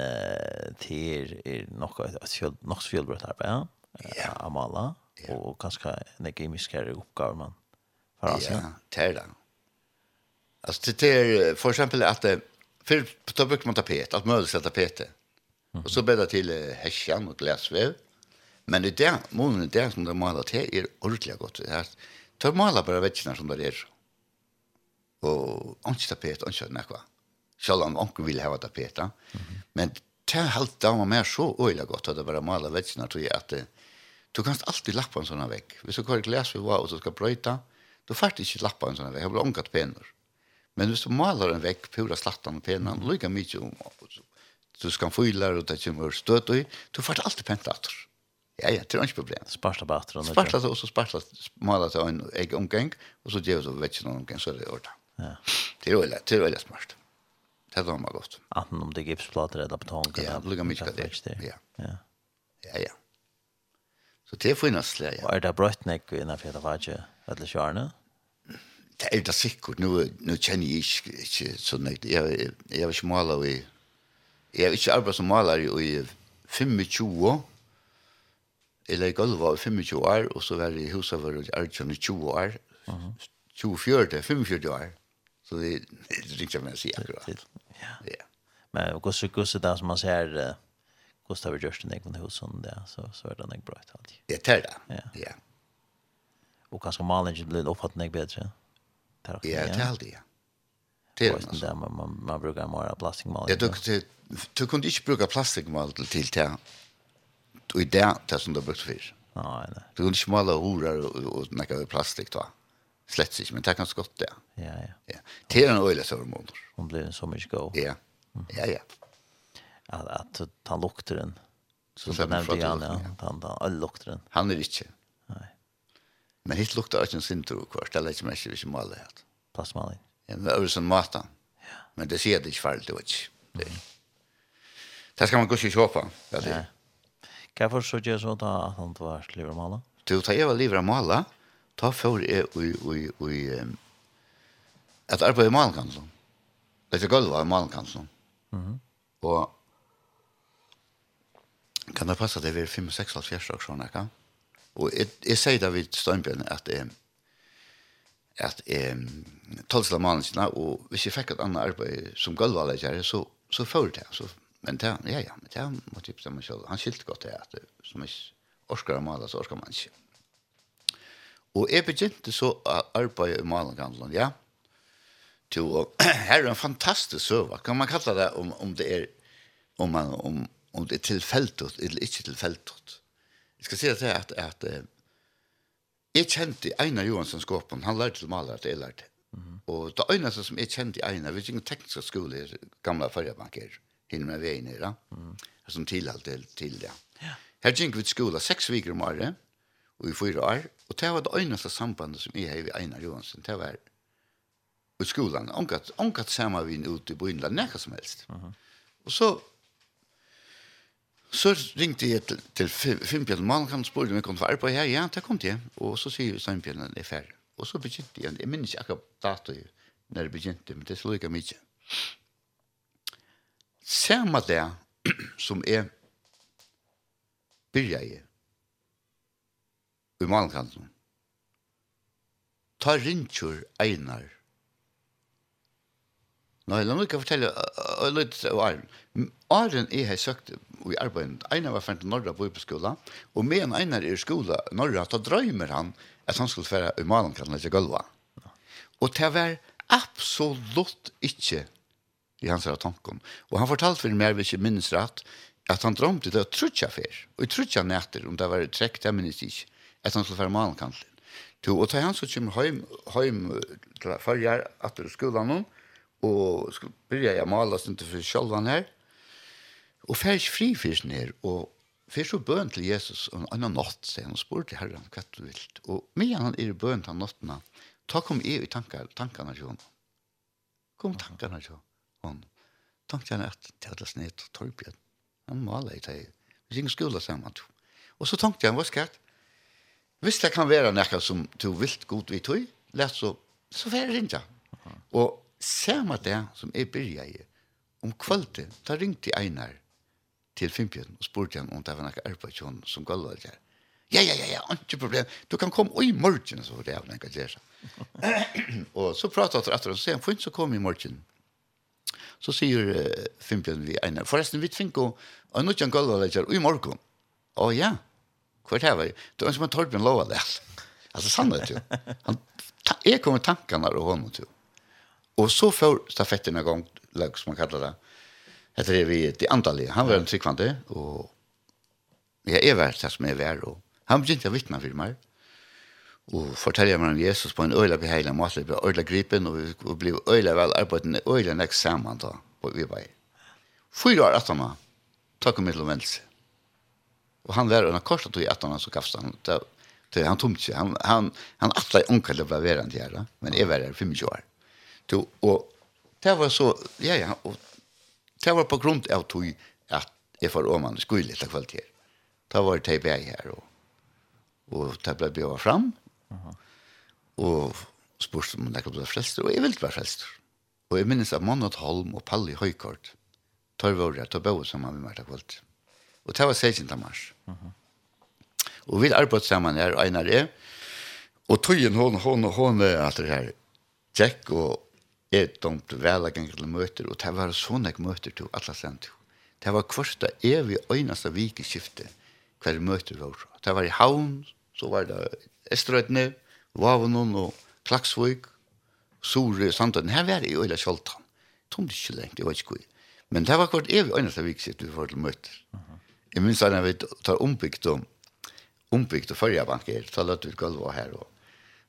det er, er nok et fjøl, nok fjølbrøtt arbeid, ja? Ja. Amala, og kanskje en gemiskere oppgave man for Asia. Ja, det er det. Altså, det er for eksempel at for da bruker man tapet, alt mulig til tapetet. Og så ble det til hesjen og glasvev. Men i det, månen i det som de maler til, er ordentlig godt. Det er, de maler bare vekkene som det er og ikke tapet, ikke nekva. Selv om onke ville ha tapet. Mm -hmm. Men det är helt damer mer så øyla godt at det var maler vetsina, tror jeg, at du kan alltid lappa en sånn vekk. Hvis du går i glas vi var og så skal brøyta, du fært ikke lappa en sånn vekk, jeg blir ongat penur. Men hvis du maler en vekk, pura slattan og penan, mm. lykka mykje om, du skal fylla og det kommer støt og du fært alltid pent atter. Ja, ja, det er ikke problem. Sparta på atter. Sparta, og så sparta, maler til en egen omgang, og så gjør du vetsina omgang, så er det ordet. Ja. Det är väl det är väl smart. Det var man gott. Att om det är gipsplater eller betong Ja, lugga mycket det. Ja. Ja. Ja, ja. Så det finns det, ja. Och är det brött näck i när det var ju eller sjörna? Det är det sikkert. nu nu känner jag inte så näck. Jag jag vill måla i Jag vill inte arbeta som målare i 25 år. Eller i alva i 25 år, og så var jeg i huset var jeg 20 år, 24, 45 år. Så det är riktigt med jag säger akkurat. Ja. Men och så kus där som man ser kostar vi just den egna husen där så så är det inte bra allt. Det är det. Ja. Och kanske malen blir uppfattning bättre. Ja, det är allt det. Det är det där man man, man brukar mera plastikmal. Ja, du du kunde inte bruka plastikmal till till det. Och i det där som du brukt fisk. Nej, nej. Du kunde inte måla horar och, och, och, och, och, och, slett ikke, men det er ganske godt, ja. Ja, ja. ja. Til en øyelig sørmåner. Hun blir så mye god. Ja, ja, ja. At, at han lukter den. Så du nevnte Jan, ja. Han, han lukter den. Han er ikke. Nei. Men hitt lukter ikke en sintro kvart, det er ikke mer ikke maler helt. Plassmaling. Ja, men det er jo sånn maten. Ja. Men det sier det ikke ferdig, det var ikke. Det, det skal man gå ikke kjøpe. Ja, det. Hva er for så gjør så da at han var livet av maler? Du tar jo livet av maler. Ja ta for jeg ui, ui, ui, at arbeid i malenkanslån. Det er gulvet i malenkanslån. Mhm. Og kan det passe at det er 5-6 av fjerde år sånn, ikke? Og jeg, jeg sier da vidt Støynbjørn at jeg at eh tolsla mannsna og hvis jeg fekk et annet arbeid som gulvalegjare så så får det så men det ja ja men det må typ som han skilt godt det at som ikke orskar mala så orskar man ikke. Og jeg begynte så å arbeide i Malengandelen, ja. Jo, og her er en fantastisk søva. Kan man kalla det om, om det er om, man, om, om det er tilfeltet eller ikke tilfeltet. Jeg skal si at, at, at jeg kjente Einar Johansson Skåpen. Han lærte til maler at jeg lærte. Mm -hmm. Og det eneste som jeg kjente Einar, vi ikke teknisk skole i gamle førrebanker, hinner med veien her, da. Mm. som tilhalt til, til det. Ja. Her gikk vi til skola seks viker om året, og i fyra år, Og det var det eneste sambandet som jeg har i Einar Johansson. Det var i skolan. Ongat, ongat samme vi ute i Brynla, nekka som helst. Uh -huh. Og så så ringte jeg til, til Finnbjørn Man kan spørre om jeg kunne få arbeid her. Ja, det kom til. Og så sier Finnbjørn, det er ferdig. Og så begynte jeg, jeg minns ikke akkurat dato når det begynte, men det slår ikke mye. Samme det som jeg begynte i malkanten. Ta rintjur einar. Nå, la meg ikke fortelle, og litt av Arjen. Arjen er her søkt i arbeidet. Einar var ferdig Norra på skola, og med en Einar er i skola Norra, da drømmer han at han skulle være i malankanten til gulva. Og det var absolutt ikke i hans av tanken. Og han fortalte for meg, hvis jeg minnes rett, at han drømte det å trutja fyr, og trutja nætter, om det var trekk, det minnes ikke etter han skulle være malen kanskje. To, og til han så kommer hjem, hjem til farger etter skolen nå, og skulle begynne jeg male stund for sjølven her, og fer ikke fri først ned, og fer så bøn til Jesus en annen natt, sier han, og spør til Herren hva du vil. Og med han er bøn til nattene, ta kom jeg i tankene, tankene til henne. Kom tankene til henne. Tankte han at det hadde snitt torpjød. Han maler i det. Vi synger skole sammen. Og så tankte han, hva skal jeg? Hvis det kan være noe som du vil god vi tog, lett så, så får jeg ringe. Og samme det som jeg byrja i, om kvalitet, da ringte jeg Einar til Fimpjøden og spurte ham om det var noe arbeid til henne som gulvet der. Ja, ja, ja, ja, ikke problem. Du kan komme i morgen, så var det jeg ikke gjør seg. Og så pratet jeg etter og sier, for ikke så kom i morgen. Så sier uh, Fimpjøden vi Einar, forresten, vi tvinker og nå kjenner gulvet der i morgen. Å ja, ja er det var det var som en Torbjørn lova det. Altså sannhet jo. Han, ta, jeg kom med tankene og hånden til. Og så får stafetten en gang, lag, som man kallar det, etter det vi til andalige. Han var en tryggvande, og jeg er vært det som jeg var, og han begynte å vittne for meg. Og fortelle meg om Jesus på en øyla beheilig måte, det ble øyla gripen, og vi ble øyla vel arbeidet, øyla nek sammen da, og vi var. Fyra år etter meg, takk om mitt og Och han var under korset i att så gafst han till han tomt sig. Han han han alla onkel var veran till här, men är värre 25 år. Då och det var så ja ja och det var på grund av tog att jag för om han skulle lite kvalitet. Det var det TBA här och och det blev bjöva fram. Aha. Och spurst om det kunde frälst och jag ville vara frälst. Och jag minns att Monnat Holm och Palli Høykort tar vi året å bo sammen med Marta Kvalt. Og det var 16. mars. Og vi arbeidde sammen her, Einar er. Og tøyen hon, hon og hon er alt det her. Jack og er dumt vel gang til møter, og det var sånne møter til alle sendt. Det var kvørsta evig øyneste vikeskiftet hver møter var. Det var i Havn, så var det Estrøytene, Vavanon og Klaksvøk, Sore, Sandøyden. Her var det i Øyla Kjoltan. Tomt ikke lengt, jeg vet ikke hvor. Men det var kvart evig øyneste vikeskiftet vi var til møter. Mm. Jeg minns da vi tar ombygd og ombygd og førre banker, så løtte vi gulvet her, og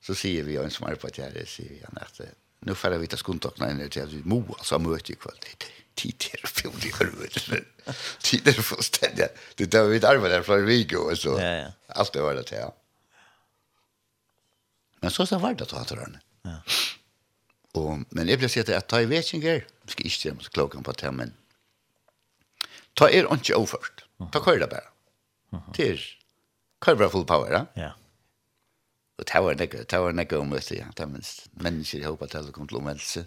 så sier vi, og en som arbeider her, sier vi han at nu får vi ta skontokna inn til at vi må, altså møte i kveld, det er tid til her, fjord i hørvet, tid her for stedet, det er vi arbeider fra Rigo, og så, Ja, ja. alt det var det til, ja. Men så så var det att han den. Ja. Og, men det blev så at ta i vekinger, vetchinger. skal ikke se om klokan på termen. Ta er ikke overført. Ta kører det bare. Det er kører full power, ja? Ja. Og det var nekka, det var nekka om det, ja. Det er minst mennesker i håpet til å komme til omvendelse.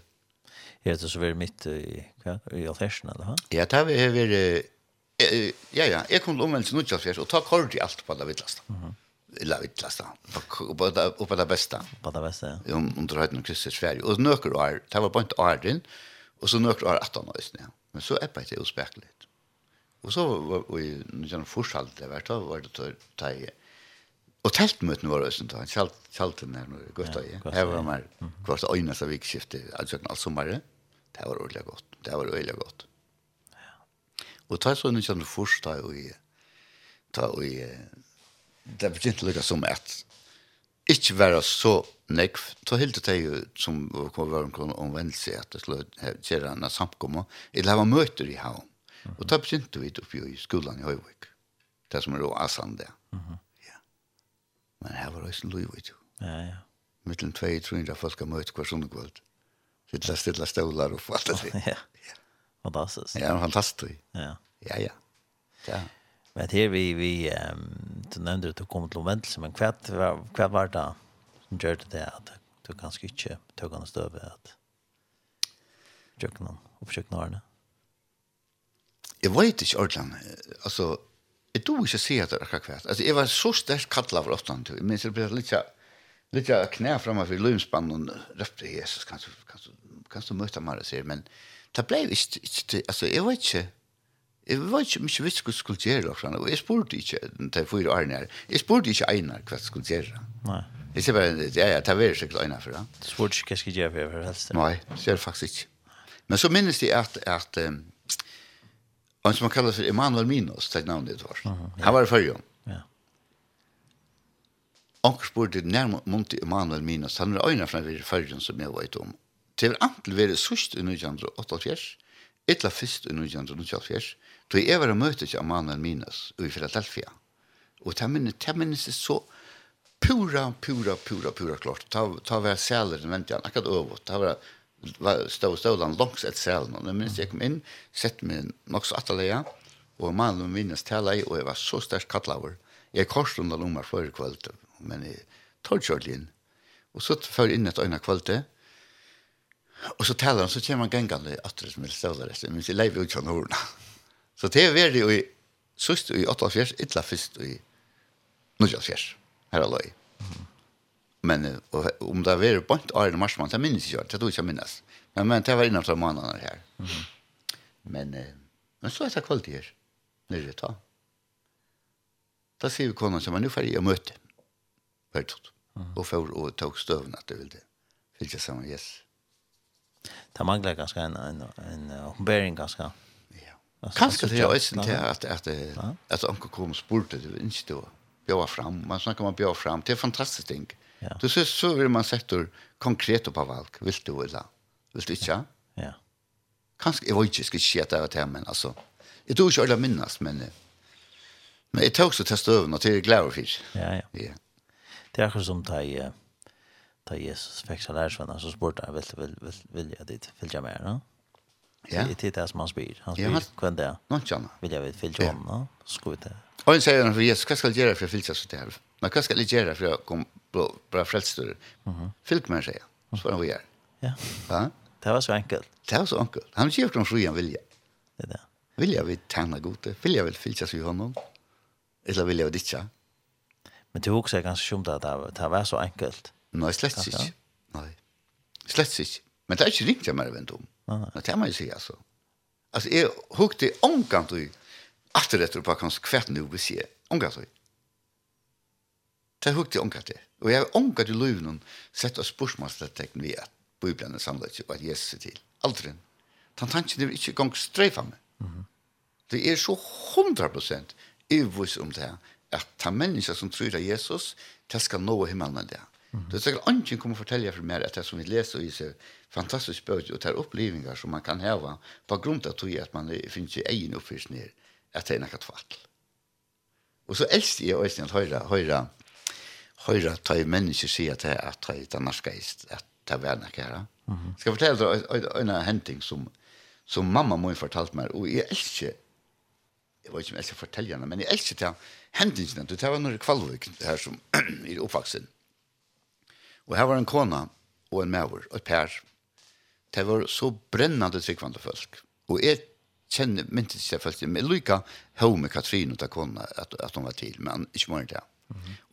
Ja, det så vært mitt i, hva, i alfersen, eller hva? Ja, det har vært, ja, ja, jeg kom til omvendelse nå til og ta kort i alt på det vittlasta. Eller vittlasta, på det beste. På det beste, ja. Om um, du har høyt noen kristus ferie. Og nøkker år, det var bare ikke åren, og så nøkker år 18 år, ja. Men så er det jo uspekelig. Og så var vi noen forskjell det vært da, var det ta i Og teltmøtene var også, da. han kjalten her godt i Gøttøye. Her var man kvart øyneste som altså skiftet alt sommeren. Det var ordentlig godt. Det var ordentlig godt. Og ta så noen kjenne først da, og ta og det begynte lykke som et ikke være så nekv. Ta helt det jo som kom var omvendt seg at det skulle gjøre en samkommer. Eller det var møter i havn Og da begynte vi oppe i skolen i Høyvik. Det som er å asan det. Ja. Men her var også en lov, vet du. Ja, ja. Mittlen 200-300 folk har møtt hver sånne kvöld. Sittla stilla stålar og alt det. Ja, fantastisk. Ja, fantastisk. Ja, ja. ja. ja. Men her vi, vi um, du nevnte at du kom til omvendelse, men hva, hva var det som gjør det at du kanskje ikke tøk han støve at kjøkkenen, oppkjøkkenen årene? jeg vet ikke ordentlig, altså, jeg tror ikke å si at det er akkurat Altså, jeg var så sterkt kattlet for åttan, jeg minns det ble litt Litt jag knä framme for lumspann og røpte Jesus kanske kanske kanske möta mig sier, men det ble ikke, ikke til, altså, jeg vet ikke, Jeg vet ikke mye visst hva skulle gjøre, og jeg spurte ikke de fire årene her. Jeg spurte ikke Einar hva skulle gjøre. Nei. Jeg sier bare, ja, ja, det var sikkert Einar for det. Du spurte ikke hva skulle gjøre for helst? Nei, det er faktisk ikke. Men så minnes jeg at, at um, Han som han kallar sig Emanuel Minos, det namnet det var. Han var i fyrjon. Ja. Och spurte när mont Emanuel Minos, han var öjna från i fyrjon som jag vet om. Till antal var det sust i 1988, etla fyrst i 1988, då jag var och mötte Emanuel Minos i Philadelphia. Och det minnes, det minnes så pura, pura, pura, pura klart. Ta, ta var men vänta, akkurat övåt. Det var stå og stålen langs et selen. Og minst jeg kom inn, sett meg nok så atterlige, og mannen minnes tala i, og jeg var så sterk kattlaver. Jeg korset under lommer før kveld, men jeg tar kjørt inn. Og så før inn et øyne kveld, og så taler han, så kommer han gengene atter som vil ståle resten, men jeg lever ut sånn ordene. Så det er veldig, i sust i 88, ytla fyrst i 94, her er løy. Mm -hmm. Men och, om det var på bant Arne i mars, man, det minns jag, det tror jag minnes. Men, men det var innan två månader här. Mm. Men, men så är det kvalitet her, Nu är det ta. Då ser vi konan som, er nå ferdig å møte, Hörtot. Mm. Och för och tog stövn att det ville. Fick jag samman, yes. Det manglar ganska en, en, en, en ganska. Ja. Kanske det är ösen till att, att, att, att onkel kom spurte, det inte då. Björa fram, man snackar man björa fram, det är fantastiskt ting. Ja. Du ser så vill man sätta konkret på valk, vill du eller? Vill du inte? Ja. Kanske jag vet inte ska det här men alltså. Jag tror inte alla minnas men men jag tog så testa över något till Glowerfish. Ja ja. Ja. Det är som ta ta Jesus fixa lärsvarna så sport där vill vill vill vill jag dit följa med, va? Ja. Det är det som han spyr. Han spyr kvann det. Någon tjena. Vill jag vet följa honom, va? vi det. Och sen säger han för Jesus, vad ska jag göra för att fylla sig till här? Men vad ska jag göra för att blå, bra frälstor. Mm. Fylk med säger. Så han gör. Ja. Ja. Det var så enkelt. Det var så enkelt. Han gick från frugan vilja. Det där. Vilja vi tjäna gode. Vilja vill fylka sig honom. Eller vilja vi ditt Men det var också ganska skumt att det var så enkelt. Nej, slett ikke. Nej. Slett ikke. Men det är inte riktigt mer än Nei. Det er man ju si, altså. Altså, jeg hukte omkant och efter det på hvert nu vi ser. Omkant och Det hukte jeg det. Og jeg har omkatt i løven sett av spørsmålstekten vi at Bibelen er samlet og at Jesus er til. Aldri. Den tanken er ikke gong streifa med. Det er så 100% ivvis om det at ta mennesker som tror av Jesus, det skal nå himmelen enn det. Det er sikkert andre kommer fortelle for meg at det som vi leser i seg fantastisk bøk og tar er opplevinger som man kan heva på grunn av tog at man finnes i egen oppfyrsning at det er nekka tvall. Og så elsker jeg også at høyre, høyre høyre ta i mennesker sier til at det er norskist, at det er vernek her. Skal jeg fortelle deg en henting som, som mamma må ha fortalt meg, og jeg elsker, jeg vet ikke om jeg elsker fortelle henne, men jeg elsker til hentingene, det var noen kvalvik her som er oppvaksen. Og her var en kona og en maver, og et pær. Det var så brennende tryggvande folk. Og jeg kjenner myntet seg folk, men jeg lykker henne med Katrine og ta kona at, at hun var til, men ikke mer enn det.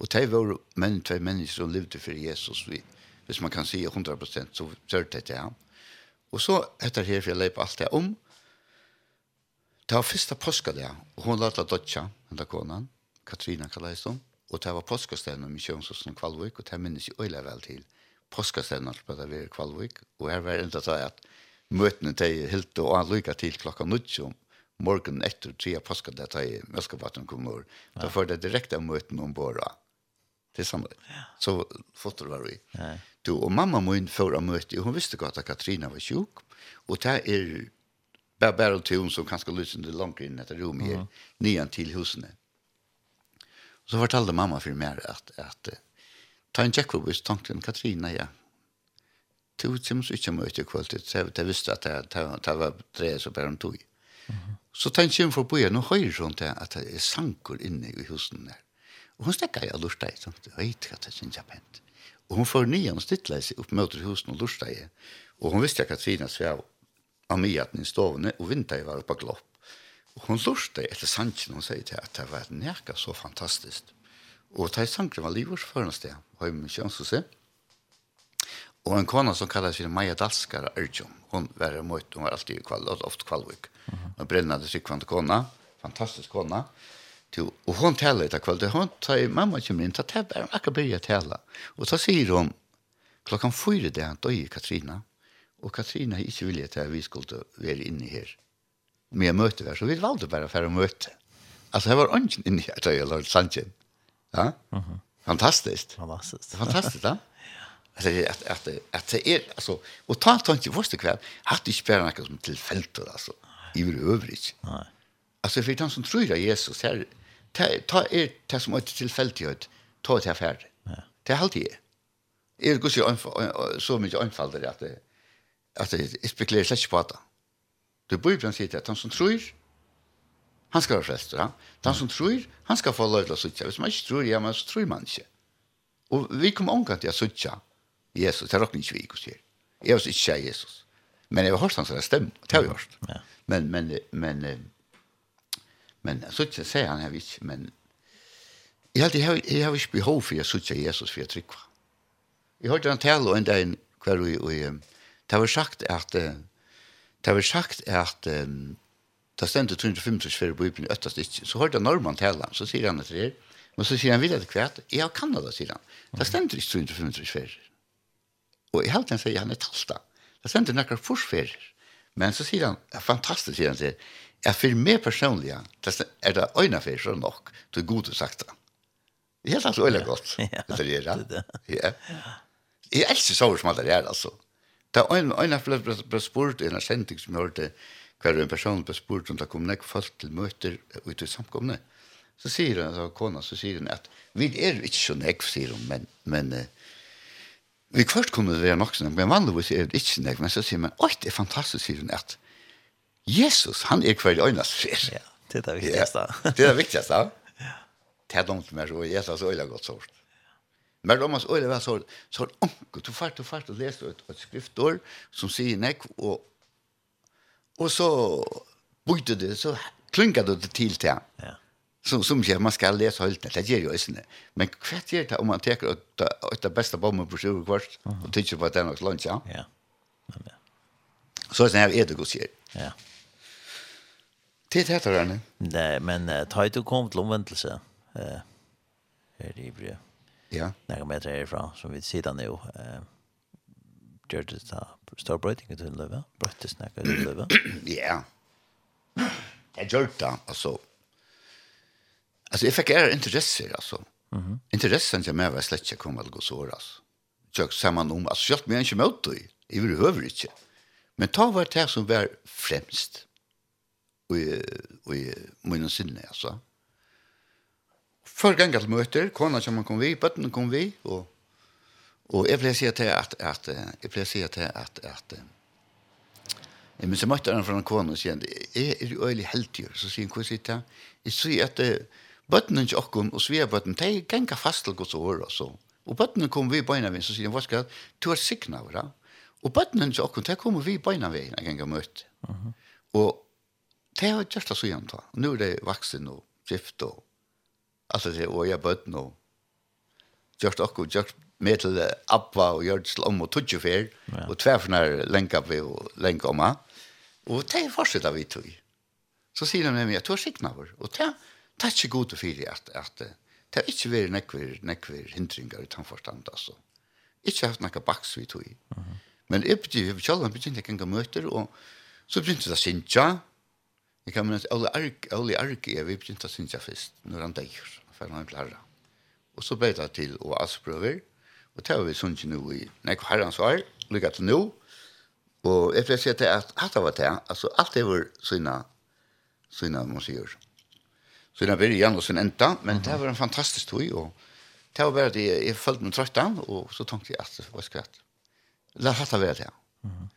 Og det var menn, tve mennesker som levde for Jesus, vi, hvis man kan si 100%, så sørte det til ham. Og så etter her, for jeg leip alt det om, det var første påske det, og hun lette dødja, henne konan, Katrina kallet hun, og det var påskestenen i Kjønsosen Kvalvik, og det minnes jeg øyla vel til. Påskestenen på det var Kvalvik, og her var det enda det at møtene til helt og anlykka til klokka nødtjom, morgen etter tre påske det tar i Møskabatten kommer. Da får det direkte møten om båda. Det samme. Så fotter var vi. Du, og mamma min før av møte, hun visste godt at Katrina var sjuk, og det er bare bare til hun som kanskje lyser det langt inn etter rom her, nyan til husene. Så fortalte mamma for meg at, at ta en tjekkobus, tanken Katrina, ja, Du, som så ikke møte kvalitet, så jeg visste at det var tre så bare om tog. Mm -hmm. Så tenkte jeg for på igjen, og høyre sånn til at det er sanker inne i husen der. Og hun stekker jeg og lurte sånn, jeg vet hva det synes jeg pent. Og hun får nye og seg opp mot husen og lurte deg. Og hun visste ikke at Trina svev av myaten i stovene, og vinter jeg var oppe glopp. Og hun lurte etter sanken, og hun sier til at det var nærka så fantastisk. Og det er sanken var livårsførende sted, og jeg må kjønne seg, Og en kona som kallar sig Maja Dalskar Arjum, hon var mot, hon var alltid kval, ofte kvalvik. Hon -hmm. Og sig kvant kona, fantastisk kona. Til, og hon talar etter kvall, hon tar, mamma kommer inn, ta tar bare, akkurat byrja tala. Og så sier hon, klokkan fyra det han døy Katrina, og Katrina er ikke vilja til at vi skulle være inne her. med møte var, så vi valde bare for å møte. Altså, det var ånden inne her, da jeg lagt sannsyn. Ja? Fantastiskt. -hmm. Fantastiskt. Fantastiskt. Fantastiskt, va? Alltså att att att det är alltså och ta ta inte första kväll hade ju spelat något som tillfälligt alltså i övrigt. Nej. Alltså för de som tror på Jesus här ta är det som ett tillfälligt ta det här färd. Ja. Det är alltid. Är det så så mycket anfaller att det att det spekulerar sig på det. Du bor ju att han som tror han ska vara frälst. Han som tror han ska få lov att sitta. Hvis man inte tror, ja, men så tror man inte. Och vi kommer omgående att sitta Jesus, det råkner ikke vi ikke sier. Jeg var ikke Jesus. Men jeg har hørt hans det stemmer, det har vi hørt. Ja. Men, men, men, men, så ikke sier han her ikke, men jeg har, jeg har, jeg har ikke behov for å sitte Jesus for å trykke. Jeg hørte han tale en dag hver og, og det var sagt at det var sagt at det stendte 250 for Bibelen øttast ikke. Så hørte han Norman tale, så sier han etter det, men så sier han videre til hvert, jeg har Kanada, sier han. Det stendte ikke 250 for Og i halvtiden sier han er tasta. Det sender nekkar forsferer. Men så sier han, er fantastisk, sier han sier, jeg for meg personlig, er det øyne øynefer så nok, du er god og sagt det. Det er helt altså øyne godt, det er det er. Ja. Jeg elsker sover som alt det er, altså. Det er øyne for det ble spurt i en sending som jeg hørte, hver en person ble spurt om det kom nek folk til møter ut i samkomne. Så sier han, så kona, så sier han at vi er ikke så nek, sier hun, men, men, men Vi kvart kunne det være nok sånn, men vanligvis er det ikke nek, men så sier man, oi, det er fantastisk, sier hun at Jesus, han er hver øyne sfer. Ja, det er det viktigste. Det er det viktigste. Det er dumt med, og Jesus øyne godt sort. Men om man så øyne var så, så er det onke, du fart, du fart, og leser et, et skriftord som sier nek, og, og så bygde det, så klynket det til til han. Ja som som jag man ska läsa helt det ger ju isne men kvart ger det om man tar ut det bästa bomben på sju kvart och tycker på den också lunch ja? Ja. Så sen är det gott ja. Det heter det nej men ta ut kom till omvändelse eh är det ju ja. Några meter härifrån som vi sitter nu eh gör det så står brötingen till löva bröttes snacka till löva ja. Jag gjort det, alltså Alltså jag fick är intresse alltså. Mhm. Mm Intressen jag mer var slett jag kom att gå så alltså. Jag samman om alltså jag men inte mot dig. Jag vill höra inte. Men ta var det som var främst. Och och mina sinne alltså. För gånger möter kona som man kom vi, bötten kom vi och och jag blev sett att att jag blev sett att att Jeg minns jeg møtte han fra en kone og sier jeg er jo øyelig heldig? Så sier han, hva sier han? Jeg sier at bøttene ikke okkom og svea bøttene, de ganger fast til gods år og så. Og bøttene kom vi i beina vi, så sier han, hva skal du er sikna over det? Og bøttene ikke okkom, de kom vi i beina vi en ganger møte. Uh -huh. Og de har gjort det så igjen da. Nå er det vaksen og gift og alt det, og jeg bøttene og gjort okkom, gjort med til Abba og gjort til om og tudjefer, ja. og tverfner lenka vi og lenka om Og de fortsetter vi tog. Så sier de med meg, du har sikna over. Og det det er ikke god til fyre at, at det har ikke vært nekver, nekver hindringar i tannforstand, altså. Ikke haft nekka baks vi tog i. Uh -huh. Men jeg begynte, jeg begynte, jeg begynte, jeg begynte møter, og så begynte det å sinja. Jeg kan minnes, Ole Arke, Ole Arke, vi begynte å sinja først, når han deier, for han ble herra. Og så ble det til å asprøver, og det har vi sunnet nå i nekva herrens år, lykka til nå, og jeg vil si at det var det, altså alt det var sina, sina, man sier, Så den början och sen enda. men det var en fantastisk tog och det var bara det jag följde mig trötta och så tänkte jag att det var skratt. Låt fatta väl det. Mm.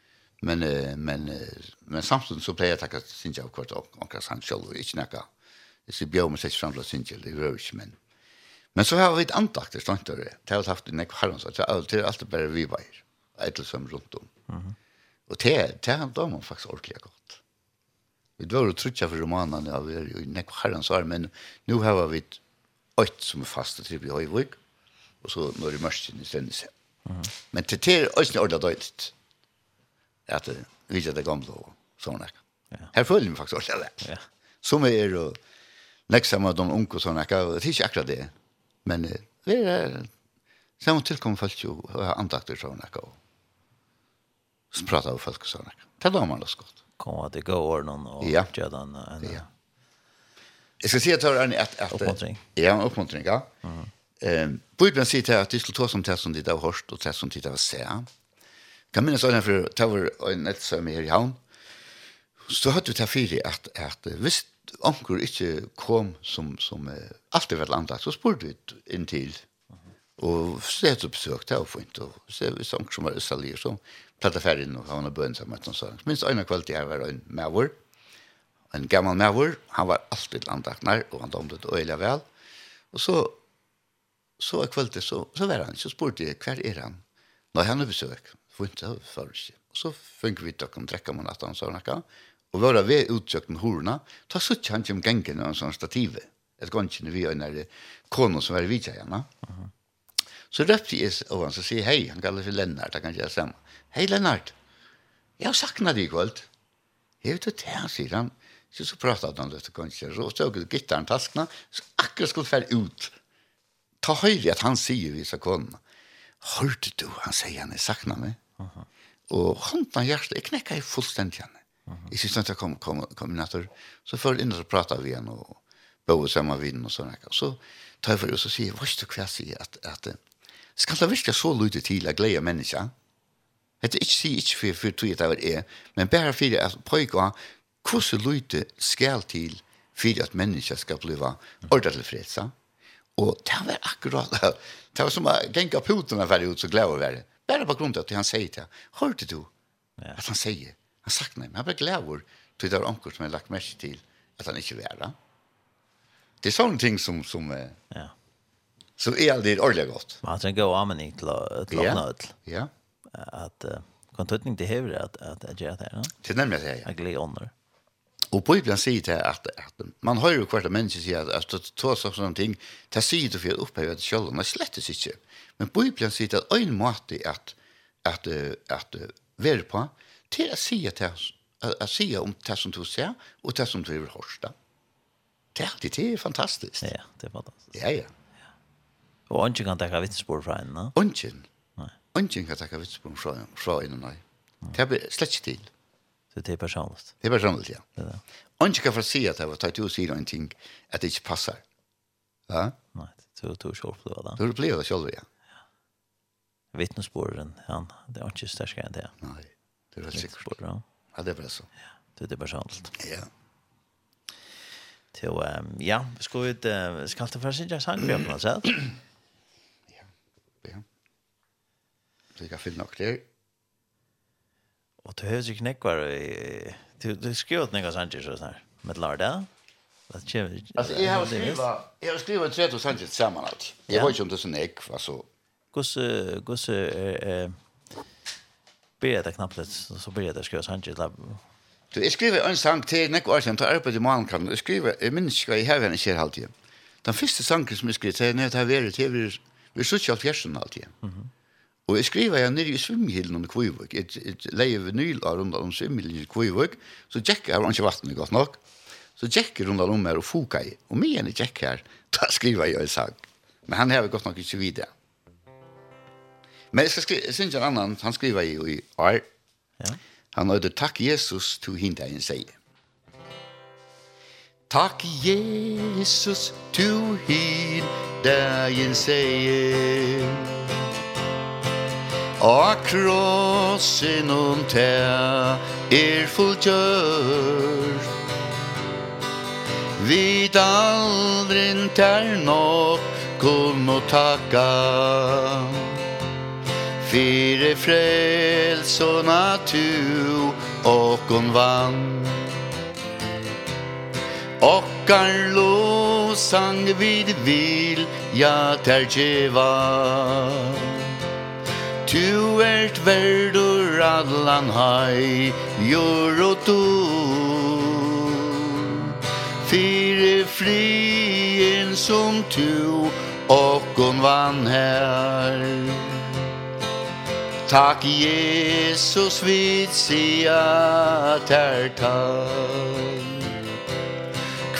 Men men men samtidigt så blev jag tacka synja av kort och och kanske han själv och inte näka. Det så bjöd mig sig fram till synja det rörs men. Men så har vi ett antakt det står inte det. Det har haft en herrans att alltid alltid bara vi var. Ett som runt om. Mm. Och det det har man faktiskt ordentligt gott. Vi dør og trutja for romanene, ja, vi er i nekk herren år, men nu har vi åkt som er fast og i Høyvøk, og så når i mørsten i stendelse. Mm. Men til til øyne ordentlig døyligt, at vi er det gamle og sånn ekka. Ja. Her føler vi faktisk ordentlig det. Ja. Som er og nekk sammen med de unge og sånn ekka, det er ikke akkurat det, men vi er samme tilkommer folk jo andakter sånn ekka, og så prater vi folk og sånn ekka. Det er da man det så godt komma till går någon och ja. göra den en ja. Jag ska se att dig att att uppmuntring. Ja, uppmuntring, ja. Mm. Ehm, Bibeln säger att det skulle ta som test som det har hört och test som det har sett. Kan minnas sådana för tower en net så mer i hamn. Så hade det här fyra att att visst onkel inte kom som som alltid vart landat så spurte vi in till Og så er det besøk det å få inn, og så er vi sanger som er østalier, så platt affær inn og han har bøen sammen med sånn. Minst øyne kvalitet her var en maver, en gammel maver, han var alltid landaknar, og han domte det øyla vel. Og så, så er kvalitet, så, så var han, så spurte jeg, hver er han? Nå han er besøk, får ikke av ikke. Og så funker vi til å drekka med natten, så han Og våra ved utsøkt med horna, ta sutt han som gengen av en sånn stative. Et gansjen vi øyne er konon som er vidtjeierne. Uh -huh. Så røpte jeg og han så sier, hei, han kaller seg Lennart, han kan ikke stemme. Hei Lennart, jeg har sakna deg i kvöld. Jeg vet ikke det, sier han. Så så pratet han om dette kanskje, så stod jeg gittaren taskna, så akkurat skulle fære ut. Ta høyre at han sier vi vissa kona. Hørte du, han sier han, jeg sakna meg. Uh -huh. Og hånden hjertet, jeg knekka i fullstendig henne. Uh -huh. at jeg kom, kom, kom inn etter. så før inn og pratet vi igjen, og bo sammen med vinden og sånn. Så tar jeg for oss og sier hva er det hva jeg sier, at, at, at skal det virkelig så lyde til å glede mennesker? Det er ikke si ikke for, for tog det er, men bare for at pøyga hvordan lyde skal til for at mennesker skal bli ordentlig fredsa. Og det var akkurat det var som å genka putene for ut så glad å være. Bare på grunn av at han sier til, Hørte du at han sier? Han sagt nei, men han ble glad å til det var omkring som jeg lagt merke til at han ikke var det. Det er sånne ting som, som ja. Så är er det ordentlig godt. Man tänker gå til å till till Ja. Ja. uh, kontaktning til hur at, at jeg gjør det. her. Det nemlig det ja. Jeg gleder under. Och på ibland säger det att att man hör ju kvarta människor säga at att ta så sånne ting, det sier du for å oppheve det selv, men slett är inte. Men på ibland säger det att en måte at, at, at, att være på til å si at att säga om det som du ser og det som du vil hørste. Det är det er fantastisk. Ja, det er fantastisk. Ja, ja. Og ønsken kan takke vittnesbord fra henne? Ønsken? Nei. Ønsken kan takke vittnesbord fra, fra henne, nei. Det er slett ikke til. Så det er personligt? Det er personligt, ja. Det er det. Ønsken kan få si at jeg var tatt ut sier en ting at det ikke passer. Ja? Nei, det er selv på det, da. Du er på det selv, ja. Vittnesborden, han, det er ikke større enn det. Nei, det er helt sikkert. Ja, Ja, det er bare så. Ja, det er personligt. Ja. Til, ja, vi skal ut, skal du først ikke ha sang for å ha sett? Ja. Så jeg kan finne nok der. Og du høres ikke nekvar i... Du, du skriver nekvar sanger så sånn her. Med lar det? Altså, jeg har skrivet... Jeg har skrivet tre to sanger sammen alt. Jeg var ikke om det sånn ek, altså... Gosse... Gosse... Eh, Byrja det knappt litt, så byrja det skriva Sanchez. Du, jeg skriver en sang til nekvar år siden, til arbeid i Malenkan. Jeg skriver... Jeg minns ikke hva jeg har henne ikke helt igjen. Den første sangen som jeg skriver til, når jeg har vært til, Vi sitter av fjersen alltid. Mm -hmm. Og jeg skriver jeg nere i svimmehilen under Kvivøk. Et, et leie vinylar rundt om svimmehilen i Kvøyvøk. Så tjekker jeg, var ikke vattnet godt nok. Så tjekker rundt om her og foka i. Og med en tjekk her, da skriver jeg en sang. Men han har godt nok ikke videre. Men jeg skal skrive, synes en annan, han skriver jo i år. Ja. Han har takk Jesus to hinta en sier. Takk Jesus, to hin dagen seier Og krossen om ta er fulltjør Vid aldrin tær nok kun takka Fyre frelsona tu og kon vann. Okkar lovsang vid vil ja terjeva Tu ert verdur adlan hai jorotur Fyre frien som tu okkon vann her. Takk Jesus vid sia tertak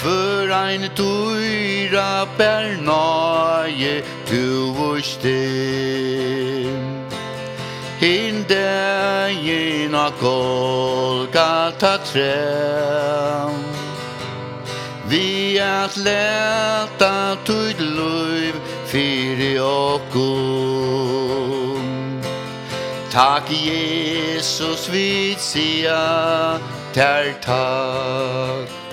För ein tuira per noje tu vushtim In degin a kolkata trem Vi at leta tuid luiv fyri okkum Takk Jesus vid sia ter takk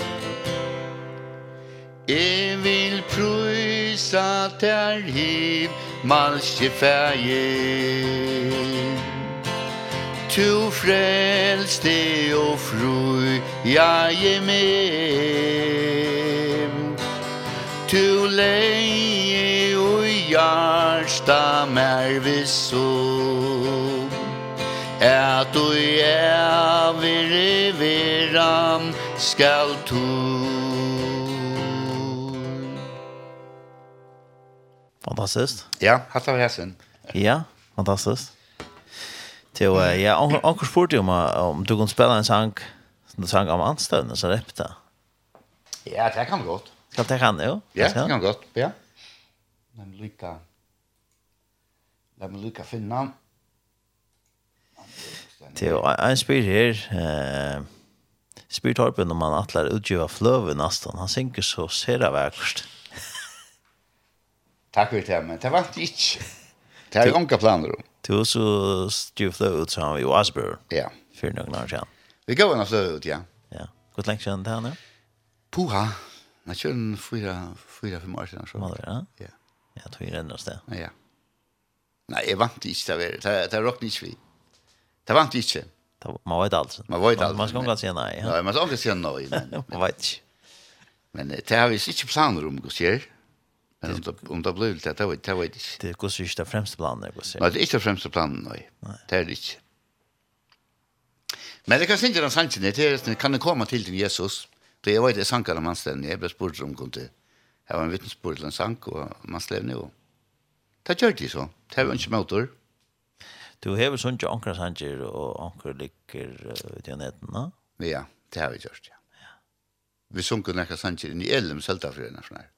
Jeg vil prysa ter hiv malske fægir Tu frelste og frui jeg er med Tu leie og jarsta mer visso At du er viram skal tu fantastiskt. Ja, hatta vi hästen. Ja, fantastiskt. Till ja, onkel sport ju om om du kan spela en sång som sång om anstånd så repta. Ja, det kan gott. Ska det kan jo? Ja, det kan gott. Ja. Men lika Lad mig lika finna. Til en spyr her, eh, spyr Torben om han atler utgiva flöven nesten. Han synker så sera verkst. Takk for det, men det var inte inte. Det är inga planer då. Du så styr stjufla ut som i Wasbro. Ja. For noen år siden. Vi går och fløy ut, ja. Ja. Gott lenge siden det här nu? Puha. Jeg kjører en fyra, fyra, fem år siden. Så. det, ja? Ja. Jag tror jag ändras det. Ja. Nei, jeg vant ikke det. Det är rock ikke vi. Det vant inte. Man vet alltså. Man vet alltså. Man ska inte säga nej. Ja, man ska inte säga nej. Man vet ikke. Men det har vi ikke planer om, gusser. Men om det, om det blir det, det vet jeg ikke. Det går ikke det fremste planen, jeg går Nei, det er ikke det fremste planen, nei. Det er det ikke. Men det kan synge den sannsyn, det er det, kan det komme til til Jesus? Det er jo ikke sankere man stevne, jeg ble spurt om kunne Jeg var en vittnesbord til en sank, og man stevne jo. Det gjør de så. Det er jo ikke motor. Du hever sånn ikke anker sanger, og anker liker ut i netten, da? Ja, det har vi gjort, ja. Vi sunker nekka sanger inn i Elm, Seltafrøyna, sånn her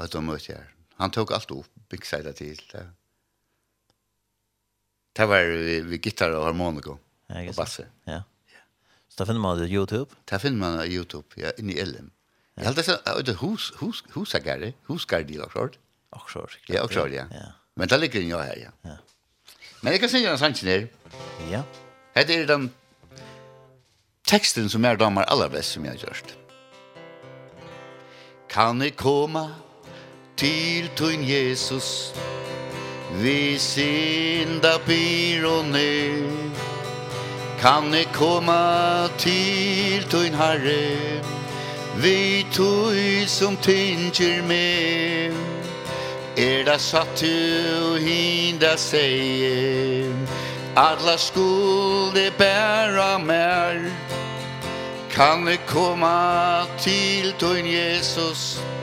at de møtte her. Han tok alt opp, bygde det til. Det, det var vi vi gitar og harmonika ja, og basse. Ja. Så det finner man på YouTube? Det finner man på YouTube, ja, inne i Ellen. Ja. Jeg held det sånn, det er hus, hus, husagare, husgardi, akkurat. Akkurat, sikkert. Ja, akkurat, ja. ja. Men det ligger jo her, ja. ja. Men jeg kan synge en sannsyn her. Ja. Hette er den teksten som jeg damer aller best som jeg har gjort. Kan jeg komme til tun Jesus. Vi synda byr og ned. Kan jeg komme til tun Herre? Vi tøy som tynger med. Er det satt du hinda seier Alla skulde bæra mer. Kan jeg komma til tun Jesus? Vi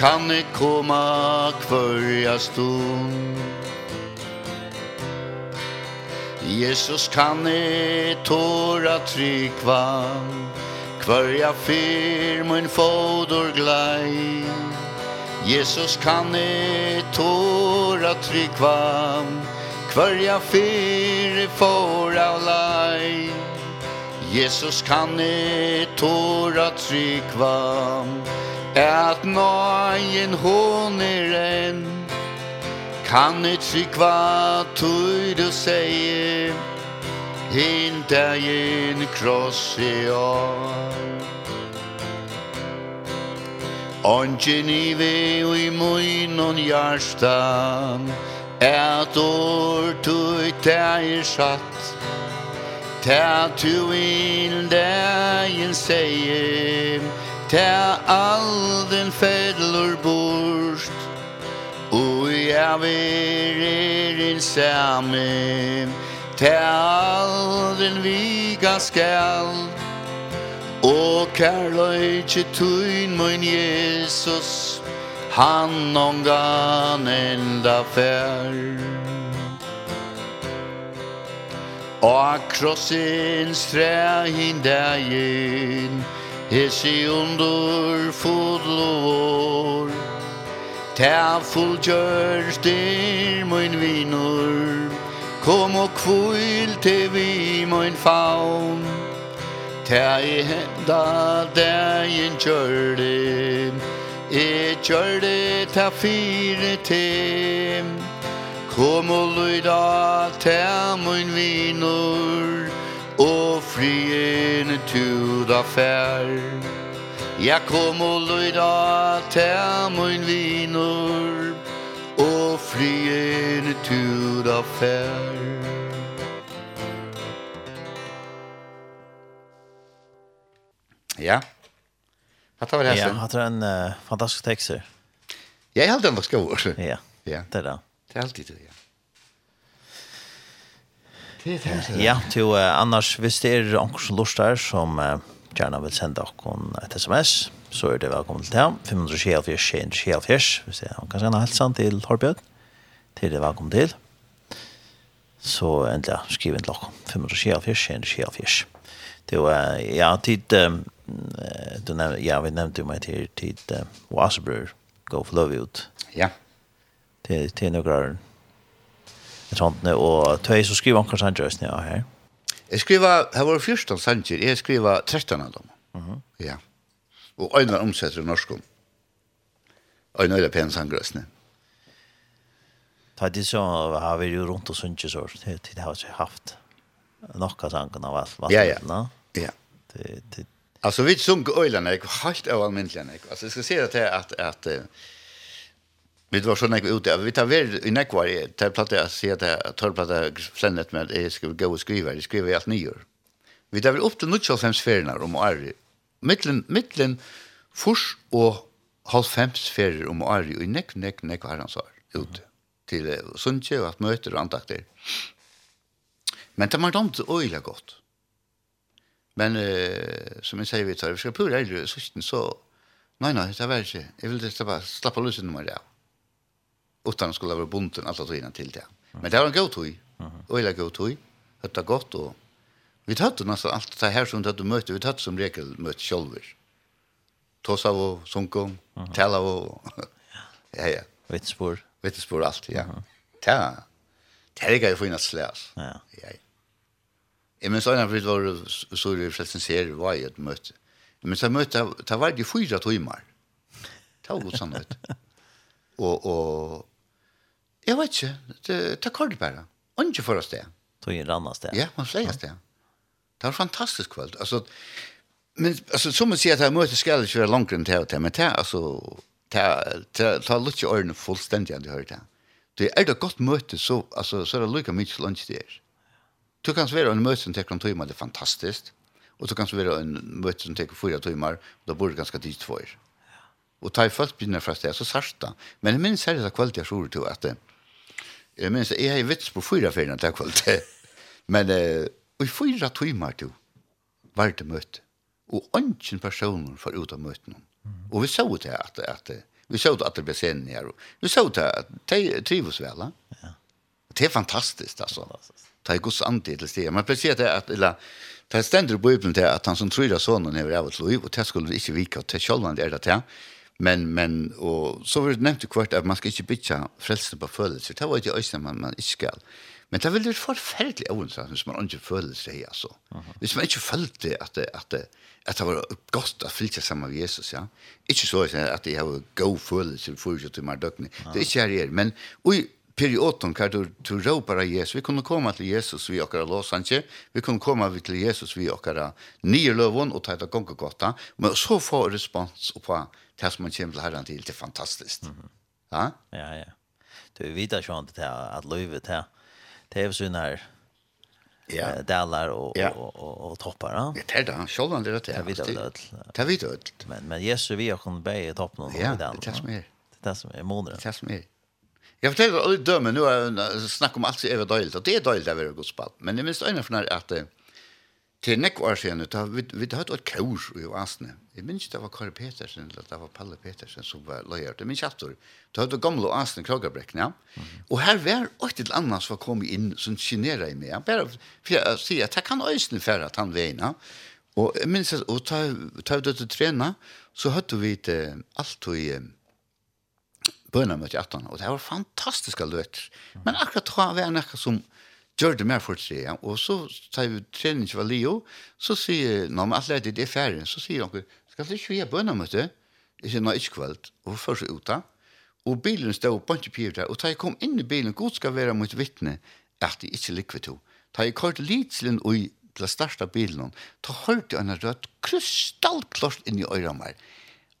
kan ik komma kvörja stund? Jesus kan i tåra trykva Kvarja fyr mun fodor glai Jesus kan i tåra trykva Kvarja fyr i av laj Jesus kan i tåra trykva at nøyen hon er en Kan ikkje kva tøy du seie Hinta dagen kross i år. Ongen i ve og i mun og hjarstan Et år tøy teg er satt. Tæ tu in dagen seie Ta all din fädlor borst Och jag vill er din samme Ta all din viga skall Og kærløyke tuin mun Jesus Han ongan enda fær. Og krossen stræhin dægin Og Hesi undur fodlor Ta fullgjørst er mun vinur. Kom og kvil til vi mun faun Ta i henda dagen kjørde E kjørde ta fire til Kom og lyda ta mun vinur og frien to da fær Ja kom og løyda til min viner og frien to da fær Ja. Hatta var det Ja, hatta en uh, fantastisk tekst. Jeg held den var skål. Ja, ja, det er det. Det er alltid det, ja. Det er det. Ja, til uh, annars, hvis det er anker som lort der, som uh, gjerne vil sende dere et sms, så er det velkommen til dem. 524 24 hvis det er onker sende helsen til Torbjørn, til det velkommen til. Så endelig, skriv inn til dere. 524 24 Det var, ja, tid, um, du nevnte, ja, vi nevnte jo meg til, tid, uh, Wasserbrød, Go for Love Ut. Ja. Til, til noen ett sånt nu och tøy så skriver han kanske han just nu här. Jag skriver her var första sanger. jeg skriver 13 av dem. Mhm. Ja. øyne en omsätter i norskum. Och er öra pensangrösne. Ta det så har vi ju runt och synte så det har jag haft. nokka sanger av allt vad. Ja ja. Ja. Det det Altså, vi sjung ölarna, helt övermänskliga. Alltså jag ska säga at, at att Vi var så nekva ute, vi tar ver i nekva i, tar platta jeg sier at jeg tar platta flennet med at jeg skal gå og skrive, jeg skriver i alt nyår. Vi tar vel opp til 95 ferier om året, mittlen, mittlen, furs og halvfems ferier om året, og i nekva, nekva, nekva herrens år, ute, til sunnje og at møter og antakter. Men det var dumt øyla godt. Men eh, som jeg sier, vi tar, vi skal pura eldre, så, så, nei, nei, det var ikke, jeg vil det bare slappe løsene nummer av utan skulle vara bunden alla tiden till det. Men det var en god tog. Och jag god tog. Det var gott och vi hade nästan allt det här som du mötte. Vi hade som regel mött själva. Tossa och sunkom, tala och ja ja. Vittspår. Vittspår allt, ja. Ta. Det här går ju fina släs. Ja. Ja. Jag minns när det var så det förresten ser var ju ett möte. Men så mötte det var ju fyra timmar. Ta god sannhet. Och och Jeg vet ikke. Det, det kort bare. Ikke for oss det. Tog en rann sted. Ja, man sier det. Det var fantastisk kveld. Altså, men alltså som man säger att jag möter skall köra långt runt här och men det alltså ta ta ta lite ordning fullständigt hade hört det. Det är ett gott möte så alltså så det lukar mycket lunch där. Du kan vara en möte som tar någon timme det är fantastiskt. Och så kan vara en möte som tar fyra timmar och då borde ganska tid två år. Och ta i fullt blir det så sarta. Men minns här det kvällt jag tror till att det Jeg minns, jeg har vits på fyra ferien til kvöld. Men eh, i fyra timmar du var det møte. Og ønsken personer for ut av møtene. Og vi så det at, at, vi så det at det ble sen her. Vi så det at de trives vel. Ja. Det er fantastisk, altså. Det er gods antid til stedet. Man pleier det at, eller, det er stender i Bibelen til at han som tror av sånne er av et liv, og det skulle ikke vika, og det er sjølvandig er det til. Men men och så var det nämnt kvart att man ska inte bitcha frälsta på födelser. Det var ju ösna man man inte ska. Men det vill det förfärligt ointressant som man inte följde sig alltså. Hvis man inte följde att det att det att det var gott att fylka samman med Jesus, ja. Inte så att det har go födelser för ju till Mardukni. Det är ju men oj perioden kan du du ropa Jesus. Vi kunde komma till Jesus vi och alla. Vi kunde komma till Jesus vi och alla nyrlövon och ta ett gångkotta. Men så får respons och på det som man kommer til herren til, det er fantastiskt. Ja? Ja, ja. Du vet ikke om det här, att livet här, det är sån här ja. dalar och, ja. och, och, och toppar. Ja? Det är det, själv det är det. Det vet jag Det vet jag Men, men Jesus, vi har kunnat bära i toppen och Ja, det är det som är. Det är det som är månaden. Det är det som är. Jag fortäller att dömen, nu har jag om allt som är dåligt, och det är dåligt att vara godsball. Men det minst ögonen för att til nekk år siden, da, vi, vi hadde et kaur i oasene. Jeg minns det var Kari Petersen, eller det var Palle Petersen som var løyer. Det minns jeg etter. Da hadde gamle oasene Krogabrekken, ja. Mm -hmm. Og her var et eller annet som var kommet inn, som kinera i meg. Bare for jeg sier at jeg kan øyne fære at han veien, ja. Og jeg minns at, og ta, ta ut etter trena, så hadde vi det alt og i bønene møte 18, og det var fantastiske løter. Men akkurat da var det noe som, gjør det mer for tre, ja. og så tar vi trening var Leo, så sier han, men alle det det er ferdig, så sier han, skal du ikke vi ha bønner mot det? Jeg sier, nå ikke kveld, og først ut da, og bilen stod på en papir der, og da jeg kom inn i bilen, god skal være mot vittne, at jeg ikke likvet to. Da jeg kjørte litt til litselen ui, til å starte bilen, da hørte jeg en rødt krystallklart inn i øyra meg,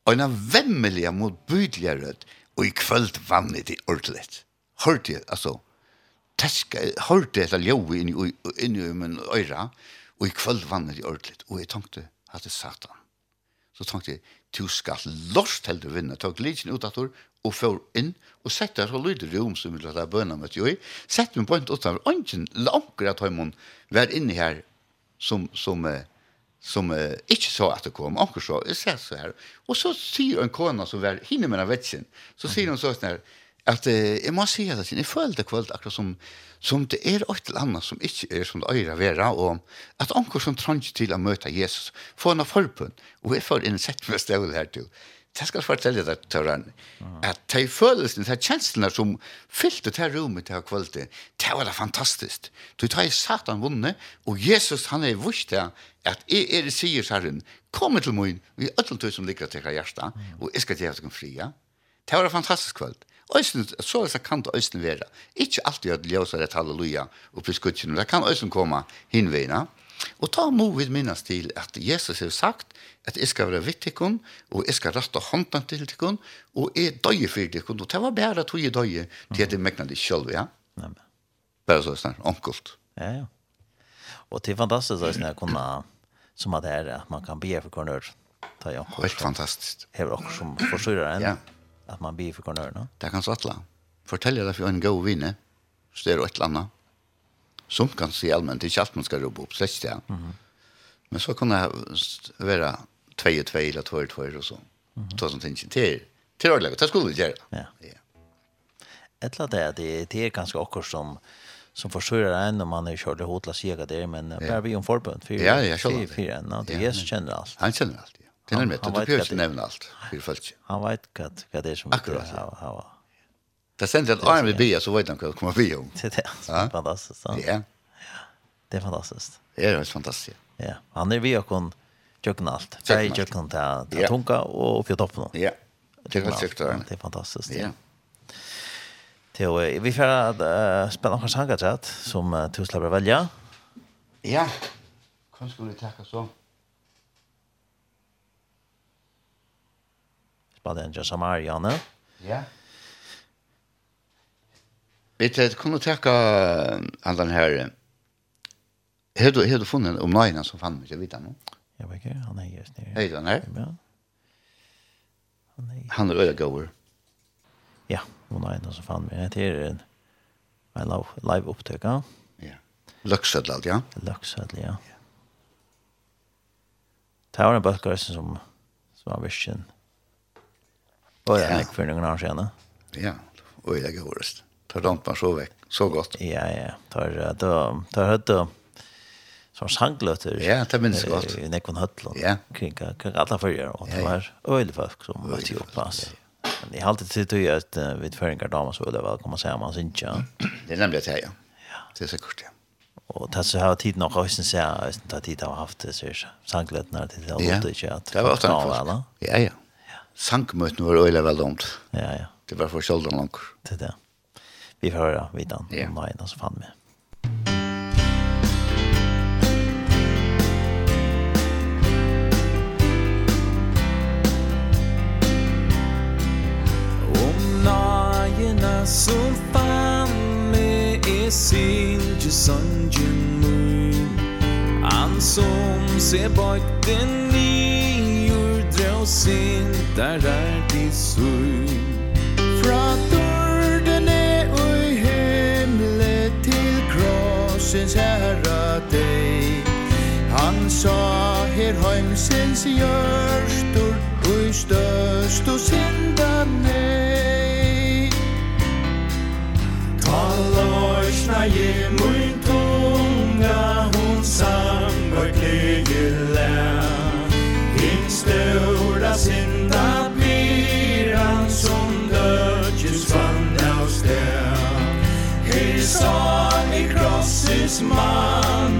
og en vemmelig mot bydelig rødt, og i kveld vann det ordelig. Hørte jeg, altså, teska, hørte etter ljøve inn i, inn i min øyra, og i kvöld vann det ordentligt, og jeg tenkte, at det satan. Så tenkte jeg, du skal lort til du vinner, tok lidsen ut av og får inn, og sett der så lyder rom som vil ha bønna med jo sett min point utanfor, ungen langt at hun var inne her, som, som, som uh, ikke så at det kom, anker så, jeg ser så her. Og så sier en kona som var hinne med vetsen, så sier hun så sånn her, at eh, jeg må si at jeg føler det kvöld akkurat som, som det er et eller annet som ikke er som det øyre vera, og at anker som trenger til å møte Jesus, få henne forbund, og jeg får inn sett med støvlet her til, det skal fortelle deg, Tøren, at de følelsene, de kjenslene som fylte det rommet til kvöldet, det var det fantastisk. Du tar i satan vunnet, og Jesus, han er vurs det, at jeg er i sier herren, kom til min, vi er ødelt som ligger til hjertet, og jeg skal gjøre deg fria. Det var det fantastisk kvöld. Øysen, så er det kan det øysen være. Ikke alltid at ljøs er et halleluja og i skutsen, det kan øysen komme hinveina. Og ta må vi minnes til at Jesus har sagt at jeg skal være vitt og jeg skal rette hånden til tikkun, og jeg døye for tikkun, og det var bare at jeg døye til at jeg mekna det selv, ja. Nei, Bare så snart, onkult. Ja, ja. Og det er fantastisk at jeg kunne, som at det er, at man kan be for kornør. Helt fantastisk. Hever også som forsyrer en. Ja at man blir för No? Det kan sattla. Fortell deg for en god vinne. Så det er et eller annet. Som kan se allmänt, ikke alt man skal ropa opp, slett det. Mm. Men så kan det være tvei og tvei, eller tvei og tvei, og så. Mm. Två som tänker till. Till ordentligt, det skulle vi gjøre. Ja. ja. Et eller annet är det er ganske akkurat som som försörjer en när man er kjørt i hotla sega det, men ja. bara vi om forbund, for, ja, ja, for, for, for en och det är Jesus kjenner alt. Han känner allt. Det er nemlig, du behøver ikke nevne alt for folk. Han vet hva det er som Akkurat, ja. Det er sendt at Arne vil bia, så vet han hva det kommer vi om. Det er fantastisk. Ja. ja. Det er fantastisk. Det er helt fantastisk. Ja, han er vi og kun tjøkken alt. Det er tjøkken til tunga og oppi toppen. Ja, det tjøkken tjøkken. Det er fantastisk. Ja. Til, vi får uh, spennende sanger som uh, tusen velja. Ja, hva skulle vi takke så? Ja. på den til Samarianen. Ja. Vet du, kunne du all den her Har du, har du funnet om nøyene som fann ikke vite nå? Jeg vet ikke, han er just nere. Hej då, her? Ja. Han er, han er øyne gåver. Ja, om nøyene som fann meg. Det er en, en live opptøk, ja. Ja. Ja. Løksedlad, ja. Det var en bøkker som, som var visst Bara ja. for noen år siden. Ja, och jag går rest. Tar rant man så vekk, Så godt. Ja, ja. Tar då tar hött då. Så sanglötter. Ja, det minns godt. I Nekon Hötlund. Ja. Kring kring alle förr og det var øyelig folk som var till plats. Men jeg i halvt tid at att vid föringar damer så vil jeg velkomme ville se om han synes ikke. Det er nemlig det, Ja. Det er så kort. Ja. Og det så har tid nog rösten så här, det tid til å ha haft det så sanglötnar till det har det inte att. Det var ofta. Ja, ja sankmøtene var øyla veldig omt. Ja, ja. Det var for kjolden langt. Det er det. Vi får høre vidan ja. om veien som fann med. Om nøyene som fann med er sinje sanjen nu Han som ser bøyten i av sin der er di sui Fra dårdene og i himle til krossens herra deg. Han sa her heimsens gjørstor og størst og synda nei Kallårsna je mun tunga hun sang og klege lær still son i krossets man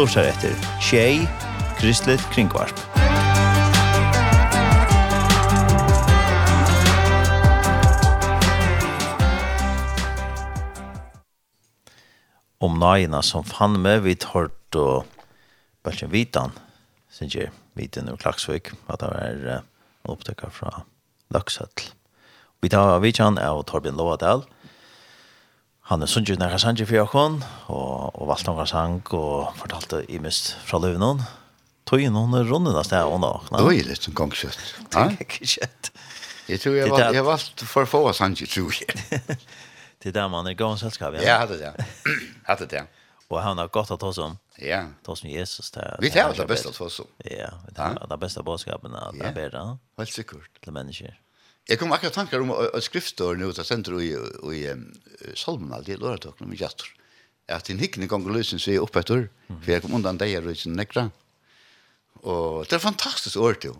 lortar etter Tjei, Kristelig Kringvarp. Om nøyene som fann med vi tårt og Belgen Vitan, synes jeg, Vitan og Klaksvik, at det var opptøkker fra Løksøtl. Vi tar av av Torbjørn Lovadal, og Han er sunnkjøtt nærkje sanger for Jakon, og, og valgte noen sang, og fortalte i mist fra Løvnån. Tog inn noen runder av stedet og da. Det var litt som gongkjøtt. Det er ikke kjøtt. Jeg tror jeg, valg, jeg valgte for få sanger, tror jeg. Til der man er gav en selskap, ja? Ja, hadde det. Hadde det, Og han har godt å ta oss om. Ja. Ta oss med Jesus. Der, vi tar det beste å ta om. Ja, vi tar det beste budskapen av det bedre. Helt sikkert. Til mennesker. Jeg kom akkurat tankar om et skriftår nu, det sender i, i um, Salmen alltid, løretokken med Jator, at din hikkene gonger løsen seg opp etter, for jeg kom undan deg og løsen nekra. Og det er fantastisk år til.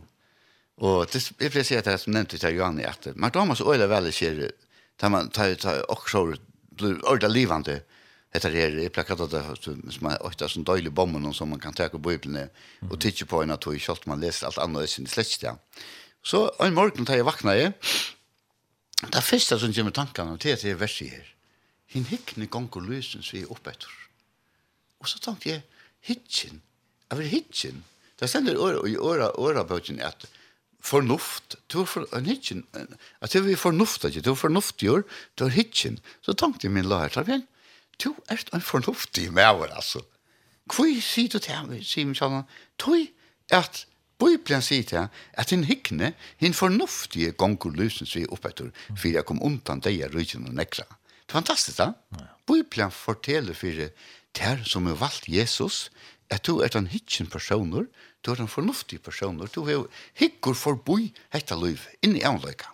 Og det er for å si at jeg som nevnte til i at man damer så øyla veldig sier, da man tar också blir orda livande, Hetta er er det som man ofta som døylig bomben som man kan ta på bibeln og titta på en at man leser alt annet i sin slekt. Så en morgen da jeg vakna jeg, det første som kommer tankene til at jeg verset her, hinn hikkene gonger løsen som jeg oppe etter. Og så tenkte jeg, hitjen, jeg vil hitjen. Det stender i øra, øra bøtjen at fornuft, du er for, en hitjen, at det er fornuft, at du er fornuftigjør, du er hitjen. Så tenkte jeg min lærer, tar vi du er en fornuftig med over, altså. Hvor sier du til ham, sier min sånn, tog at Bibelen sier til at hinn hikkne, hin fornuftige gonger lusen seg opp etter, for jeg kom undan deg av rydgen og nekra. Det er fantastisk, da. Ja. Bibelen forteller for ter som er valgt Jesus, at du er den hitjen personer, du er den fornuftige personer, du er hikker forboi hetta liv, inn i avløyka.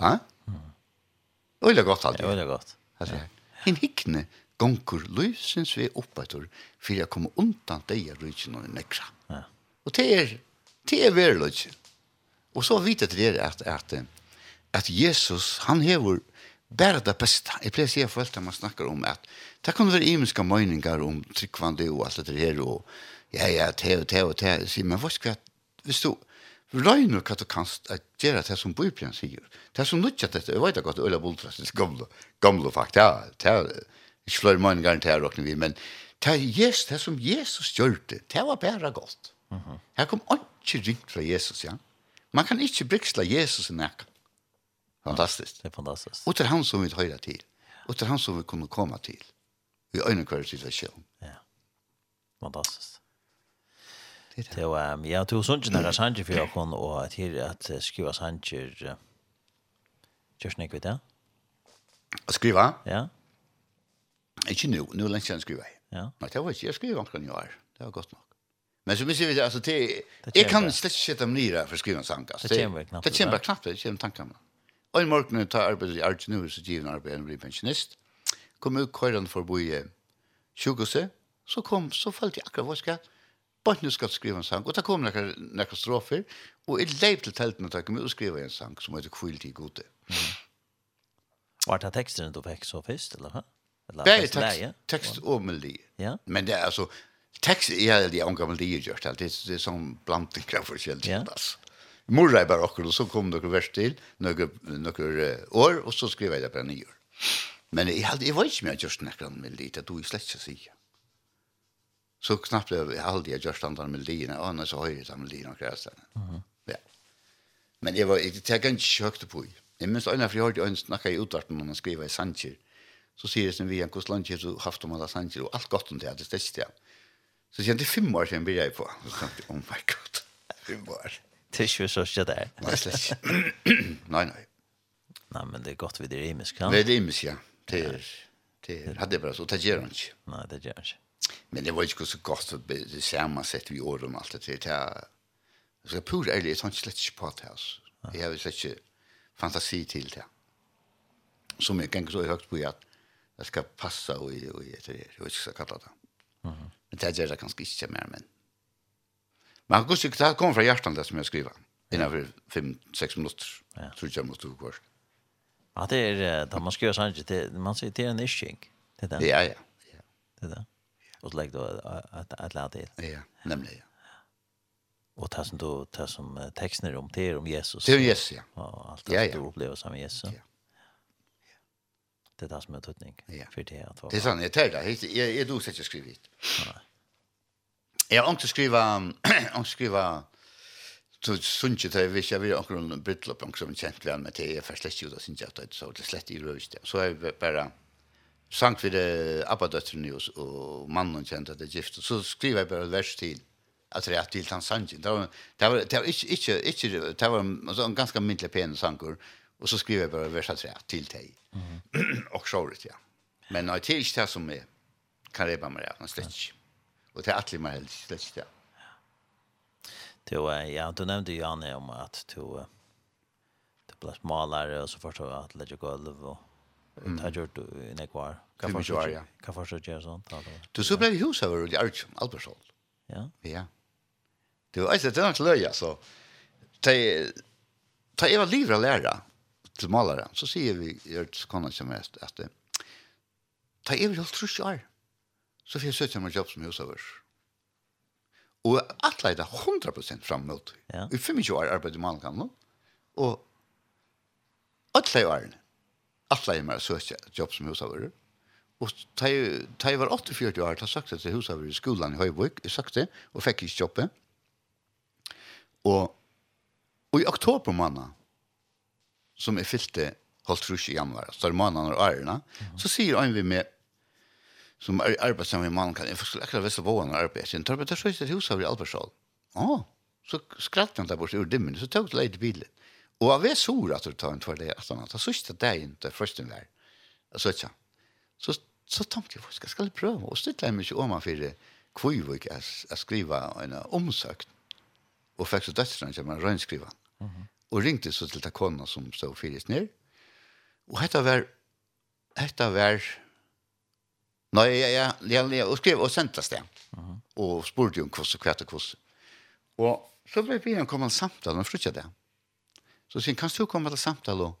Ja? Mm. Øyla godt, aldri. Øyla godt. Altså, hin hikkne gonger løsens vi oppetter, for jeg kom undan deg av rydgen og nekra. Ja. Og det er Det er verlig. Og så vet jeg det at, at, at Jesus, han hever bare det beste. Jeg pleier å si for alt man snakker om at det kan være imenske meninger om tryggvande og alt det her, og ja, ja, te og te og te. Sier, men hva skal jeg, hvis du, røyner hva du kan gjøre det som Bibelen sier. Det er som nødt til dette. Jeg vet ikke at Øla Boltras er gamle, gamle fakt. Ja, det er ikke flere meninger enn det her råkner vi, men det er Jesus, det som Jesus gjør det. Det var bare godt. Her kom alt ikke ringt fra Jesus, ja. Man kan ikke briksla Jesus i nekka. Fantastisk. Ja, det er fantastisk. Og til han som vi høyre til. Og til han som vi kunne komme til. Vi øyne hver situasjon. Ja. Fantastisk. Det er det. Det var, Um, ja, det er sånn ikke nærmere sanger for åkken, og at her at skriva sanger, gjør nek vidt det? Å skriva? Ja. Ikke nå, nå lenge siden skriva jeg. Ja. Nei, det var ikke, jeg skriva omkring i år. Det var godt nok. Men så måste vi alltså det jag kan slett shit om nira för skriva sankast. Det kommer knappt. Det kommer knappt, det kommer tankarna. Och en morgon när tar arbetet i Arts Argentina så given arbete en pensionist. Kom ut köran för boje. Sjukhuset så kom så fallt jag akkurat vad ska Bort nu ska skriva en sang. Och där kom några, några strofer. Och jag lejp till tälten och tackade ut och skriva en sang som heter Kvilt i gode. Mm. Var det texten du fick så först, eller? Eller, Bär, text, text och melodi. Ja. Men det är alltså, Text är det jag angav det just det är som bland de krav forskjelligt yeah. alltså. Morra bara och så kom det vers till några några år och så skrev jag det på nyår. Men jag hade jag var inte med just när med lite då i släcka sig. Så knappt jag hade jag just andra med dina och annars har jag samma dina krasen. Mhm. Ja. Men det var inte tag en chock på. Jag minns en av jag ens när jag i utvarten när man skriver i Sanchez. Så säger det som vi en kostland så haft om alla Sanchez och allt gott om det det stäckt jag. Så kjente jeg fem år siden begynte jeg på. Så tenkte jeg, oh my god, fem år. Det er ikke så ikke det. Nei, slett ikke. Nei, nei. Nei, men det er godt vi det er imisk, ja. Det er imisk, ja. Det er, det er, hadde jeg bare så, det gjør han ikke. Nei, det gjør han ikke. Men det var ikke så godt for det samme sett vi året om alt det til. Jeg skal pura ærlig, jeg tar ikke slett ikke på det, altså. Jeg har slett ikke fantasi til det. Som jeg ganger så høyt på at jeg skal passe og jeg vet ikke hva jeg skal kalle det. Mhm det gjør det kanskje ikke mer, men... Men han ikke, det kommer fra hjertan det som jeg skriver, innenfor 5-6 minutter, ja. tror jeg måtte gå først. Ja, det er, da man skriver sånn, det, man sier det er en isching, det er det. Ja, ja. ja. Det er det. Og så legger du et, et lær til. Ja, nemlig, ja. Og det som, du, det som teksten er om, det er om Jesus. Det er om Jesus, ja. Og alt det ja, ja. du opplever som Jesus. Ja det där som är tutning. Ja. För det att vara. Det är sant, jag tar det. Jag är då sätter skrivit. Nej. Jag har inte skriva och skriva så sunche det vi ska vi också en bitlop också en känt väl med det är först lätt ju det syns jag att så det slätt i röst så är bara sank vid apadötter news och mannen kände att det gift. Så skriver jag bara vers till att det är till han sank det var det var det var inte inte det var så en ganska myndlig pen sankor och så skriver jag bara vers att till dig och så ja. Men det är inte det som är kan det bara med det Och det är alltid mer helst släckt ja. Du, ja, du nämnde ju Anne om att du du blev målare och så förstår jag att lägga golv och det har gjort du i Nekvar. Kan förstå ja. Kan förstå det sånt. Du så blev hus över i Archum Albertsson. Ja. Ja. Du, alltså det är inte löja så. Det ta era livra lära till målare så ser vi gjort konna som mest att ta er helt trus år så får jeg søke meg jobb som husavers. Og alt leida 100% framåt. mot. Ja. I 25 år arbeid i Malkan nå, og alt leida årene. Alt leida meg søke jobb som husavers. Og da jeg var 48 år, da sagt jeg til husavers i skolan i Høyvøk, jeg sagt det, og fikk ikke jobbet. Og, og i oktober måned, som jeg fyllte holdt trus i januar, så er måneden og årene, så sier han vi med som är arbetsam i mannen kan jag skulle akkurat vissa vågorna arbetar. Jag tar på det så är hus av i Albersal. Ja, så skrattar han där bort ur dimmen så tog det lite bilen. Och av är sår att du tar en tvärde att han tar sista dagen inte första där. Så att jag. Så så tänkte jag ska ska pröva och ställa mig om man för det kvivik att skriva en omsökt. Och faktiskt det sen jag man rönskriva. Mhm. Mm och ringte så till takonna som stod fyris ner. Och detta var detta var Nei, ja, ja, ja, ja, og skrev og sendte det. Uh -huh. Og spurte om hvordan, hva det hvordan. Og så ble vi kom en samtale, og flyttet det. Så sier han, kan du komme til samtale og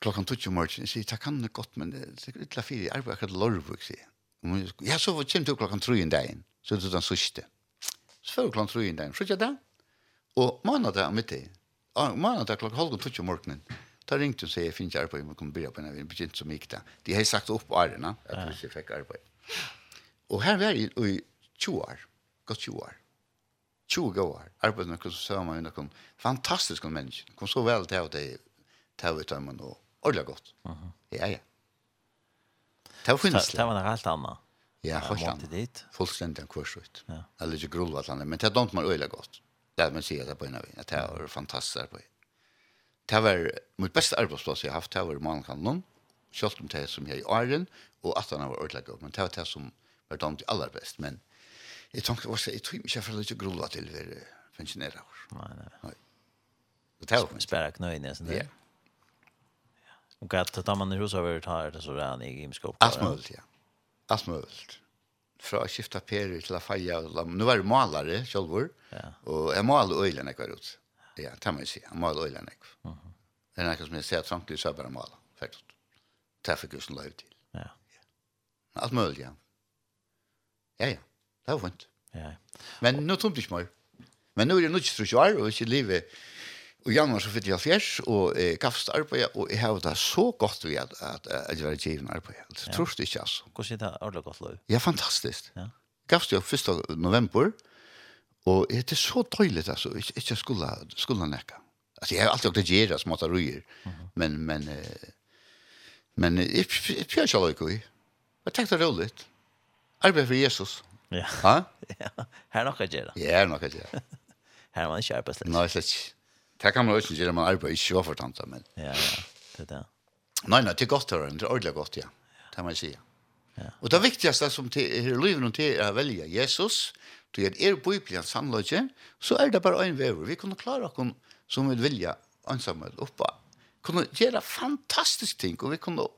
klokkan 12 om morgenen? Jeg sier, det kan det godt, men det er litt fire, jeg arbeider akkurat lorvuk, sier jeg. Ja, så kommer du klokkan 3 en dag, så er det den sørste. Så før klokkan 3 en dag, flyttet det. Og måned er måndag om middag, er klokkan halv 12 om morgenen, Da ringte hun og sier, jeg finner ikke arbeid, men kommer byrja på henne, vi begynte som gikk det. De har sagt opp årene, at vi ikke fikk arbeid. Og her var jeg i 20 år, godt 20 år. 20 år, arbeid med noen sammen, med noen fantastiske mennesker. Kom så vel til at jeg tar ut av og ordentlig godt. Ja, ja. Det var finnes det. Det var noe helt annet. Ja, forstand. Fullstendig en kurs ut. Ja. Eller ikke grov at han er, men det er dumt man øyelig godt. Det er man sier det på en av en. Det er fantastisk arbeid det var mitt beste arbeidsplass jeg har haft, det var Malkannon, selv om det som jeg er i åren, og at han var ordentlig godt, men det var det som var dømt aller best, men jeg tenkte også, jeg tror ikke jeg føler ikke grulla til å være pensjonere år. Nei, nei. nei. Det var mye. Spera knøyne, jeg sånn det. Ja. Og hva tar man i hos over tar det så rann i gymskåp? Alt mulig, ja. Alt mulig. Fra å skifte perer til å feie, nå var det malere, selv, og jeg maler øyene jeg var ute ja, det må jeg si. Han maler øyne nekv. Uh. Det er noe som jeg ser trangt, så er bare maler, faktisk. Det fikk jeg som løy til. Ja. ja. Alt mulig, ja. Ja, ja. Det var fint. Ja. Men nu tomt ikke mer. Men nu er det nødt til trusjør, og ikke livet. Og januar så fyrt jeg fjers, og jeg gaffst arbeid, og jeg har det så godt ved at, at, at jeg var givet arbeid. Det tror du ikke, altså. Hvordan er det ordentlig godt løy? Ja, fantastisk. Ja. Gavst jeg 1. november, og Og det er så døyligt, altså, ikke, ikke skulle, skulle nekka. Altså, jeg har alltid gjort det gjerra som at rujer, men, men, men, jeg prøver ikke alle ikke i. Jeg tenkte det roligt. Arbeid for Jesus. Ja. Ha? Ja, her er nok å gjøre. Ja, her er nok å gjøre. her er man ikke arbeid slett. Nei, slett. Det kan man jo ikke man arbeider ikke var for tante, men... Ja, ja, det er det. Nei, nei, det er godt, det er ordentlig godt, ja. Det må man si, ja. Og det viktigaste som til er livet til er å velge Jesus, Du er er biblian sannløgje, så er det bare en vever. Vi kunne klare oss som vil vilja ansamhet oppa. Kunne gjøre fantastisk ting, og vi kunne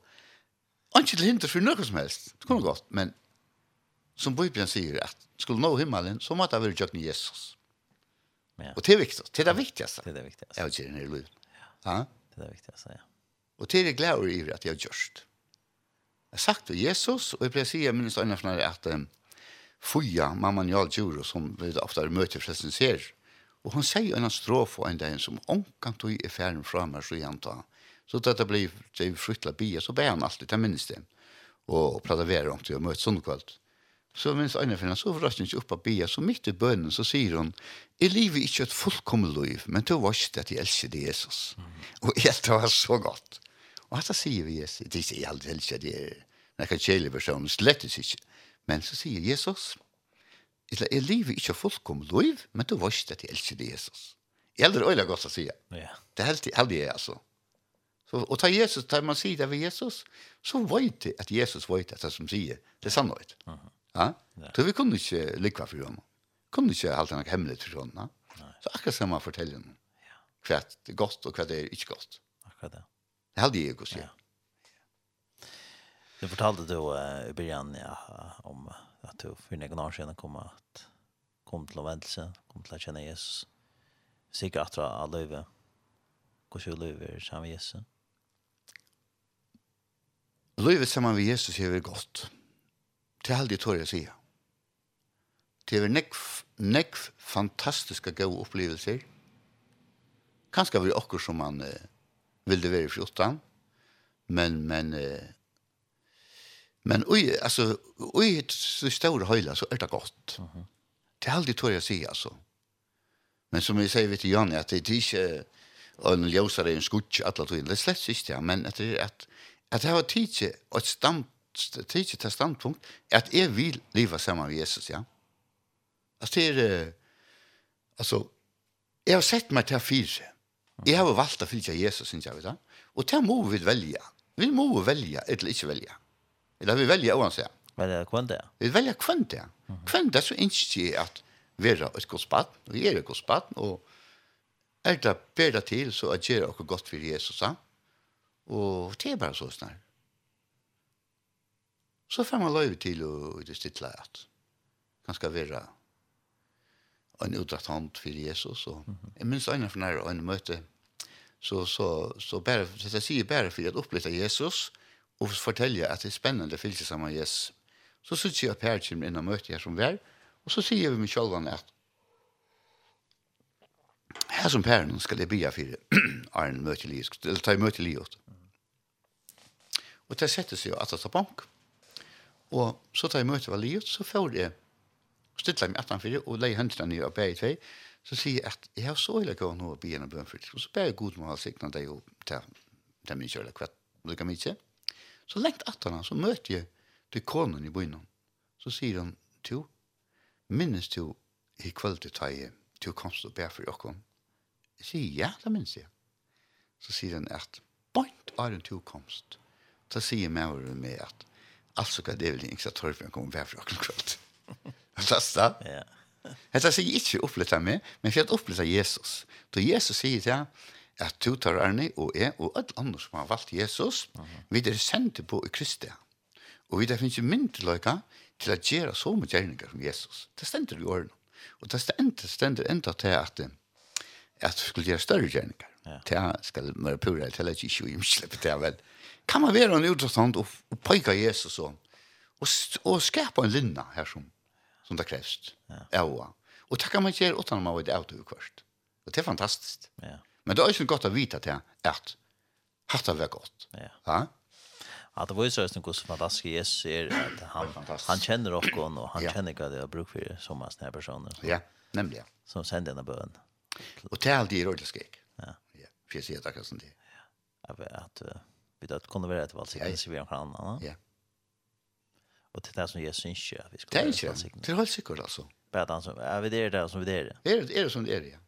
ikke til hinder for noe som helst. Det kunne gått, men som Bibelen sier at skulle nå himmelen, så måtte det være gjøkken Jesus. Ja. Og det er viktig. Det er det viktigste. Det er det viktigste. Jeg gjør det i livet. Ja. Det er det viktigste, ja. Og det er det glad over at jeg har gjørst. Jeg har sagt til Jesus, og jeg pleier å si, jeg minnes øynene for at Fuja, mamma Njal Djuro, som vi ofta møter forresten ser. Og hun sier en strof og en dag som omkant tog er ferden fra meg, så igjen ta. Så dette ble det fryktelig bia, så ber han alltid, det minnes det. Og prater være om til å møte sånn kvalt. Så minns Aina finner, så forrest hun ikke opp av bia, så midt i bønnen så sier hun, Jeg lever ikke et fullkommet liv, men du var ikke at jeg elsker det, Jesus». Og jeg det var så godt. Og dette sier vi, Jesus, det er ikke jeg aldri elsker det, men jeg kan kjele personen, slett ikke. Men så sier Jesus, Isla, jeg lever ikke fullkom liv, men du vet at jeg elsker det Jesus. Jeg elsker øyla godt å si. Ja. Det helst jeg aldri er, altså. Så, og ta Jesus, tar man sier det ved Jesus, så vet jeg at Jesus vet at det som sier, det er sannhet. Uh -huh. ja? ja. Så vi kunne ikke likva for ham. Kunne ikke halte noe hemmelig for sånn. Så akkurat som man forteller noe. Ja. Hva er godt og hva er ikke godt. Akkurat det. Det heldig jeg å si. Ja. Du fortalte du uh, i början ja, om att du för några år sedan kom att kom till omvändelse, kom till att känna Jesus. Sikkert att dra alla över. Hur ska du över samma Jesus? Livet sammen med Jesus er godt. Det er aldrig tår jeg sier. Det er nekv, nekv fantastiske gode opplevelser. Kanskje var det också som man eh, ville være i fjortan. Men, men eh, Men oj alltså oj så stora höjla så är det gott. Mhm. Mm det är alltid tror jag säger alltså. Men som vi säger vet Janne att det är inte en ljusare en skutch alla in. det slett inte ja, men att det att att det har tidse och stamp tidse till standpunkt att är vill leva samman med Jesus ja. Alltså det är alltså jag har sett mig till fyra. Jag har valt att följa Jesus syns jag vet. Och det må vi välja. Vi må välja eller inte välja. Eller vi velger uansett. Velger kvendt, det. Vi velger kvendt, det. Kvendt det så ikke at vera et godt spatt, og vi er et godt spatt, og er det bedre til, så er gjøre noe godt for Jesus, ja. Og det er bare så snart. Så får man løyve til å det stille at han skal være en utdratt hånd for Jesus. Og, jeg minns øyne for nære øyne møte, så, så, så bare, så jeg sier bare for å oppleve Jesus, og og fortelle at det er spennende å fylse sammen med Jesus. Så synes jeg at Per kommer inn og møter jeg som vær, og så sier vi med selv at her som Per nå skal jeg bya for Arne møter livet, eller ta i møter livet. Og det setter seg jo at det tar bank. Og så tar jeg møter var livet, så får jeg stille meg etter for og leie hendene nye og bære i tvei, så sier jeg at jeg har så ille gått nå og bygge en bli for det, og så ber jeg god med å ha sikna deg og ta, ta min kjøle kvett, lukka mye. Så lengt etter han, så møter jeg til konen i byen. Så sier han, to, minnes du i kveld til teg, to komst og bær for jokken. Jeg sier, ja, det minnes jeg. Så sier han at, bort er en to komst. Så sier mæveren med at, altså hva det er vel ikke så tørre for å komme og bær for jokken kveld. Fasta. Ja. Hetta sier ikke oppletta meg, men for at oppletta Jesus. Da Jesus sier til at du tar Arne og jeg og alle andre som har valgt Jesus, uh -huh. vi er sendt på i Kristi. Og vi er finnes jo myndeløyga til å gjøre så mye gjerninger som Jesus. Det stender i årene. Og det stender, stender enda til at, at vi skulle gjøre større gjerninger. Ja. Det skal være pura, det er ikke jo imslipp til vel. Kan man være en utrettant og, og pøyke Jesus og, og, og skapa en linna her som, som det krevst. Ja. ja. Og det kan man gjøre utan man vet av det kvart. Og det er fantastisk. Ja. Men det er også godt å vite til at hatt det var godt. Ja. Ja? Ja, det var ju så att Gustav fantastisk Jesus är att han han känner också och han ja. känner vad det är bruk för som en sån här person. Ja, nämligen. Som sänder den bön. Och till det är det skrik. Ja. Ja, For jeg sier det kanske inte. Ja, att vi då kunde vara ett vals ja. sig vi kan annan. Ja. Och till det som Jesus inte vi ska. Det är inte. Det är helt säkert alltså. Bara han som är vi där där som vi där. Är det Er det som det er det.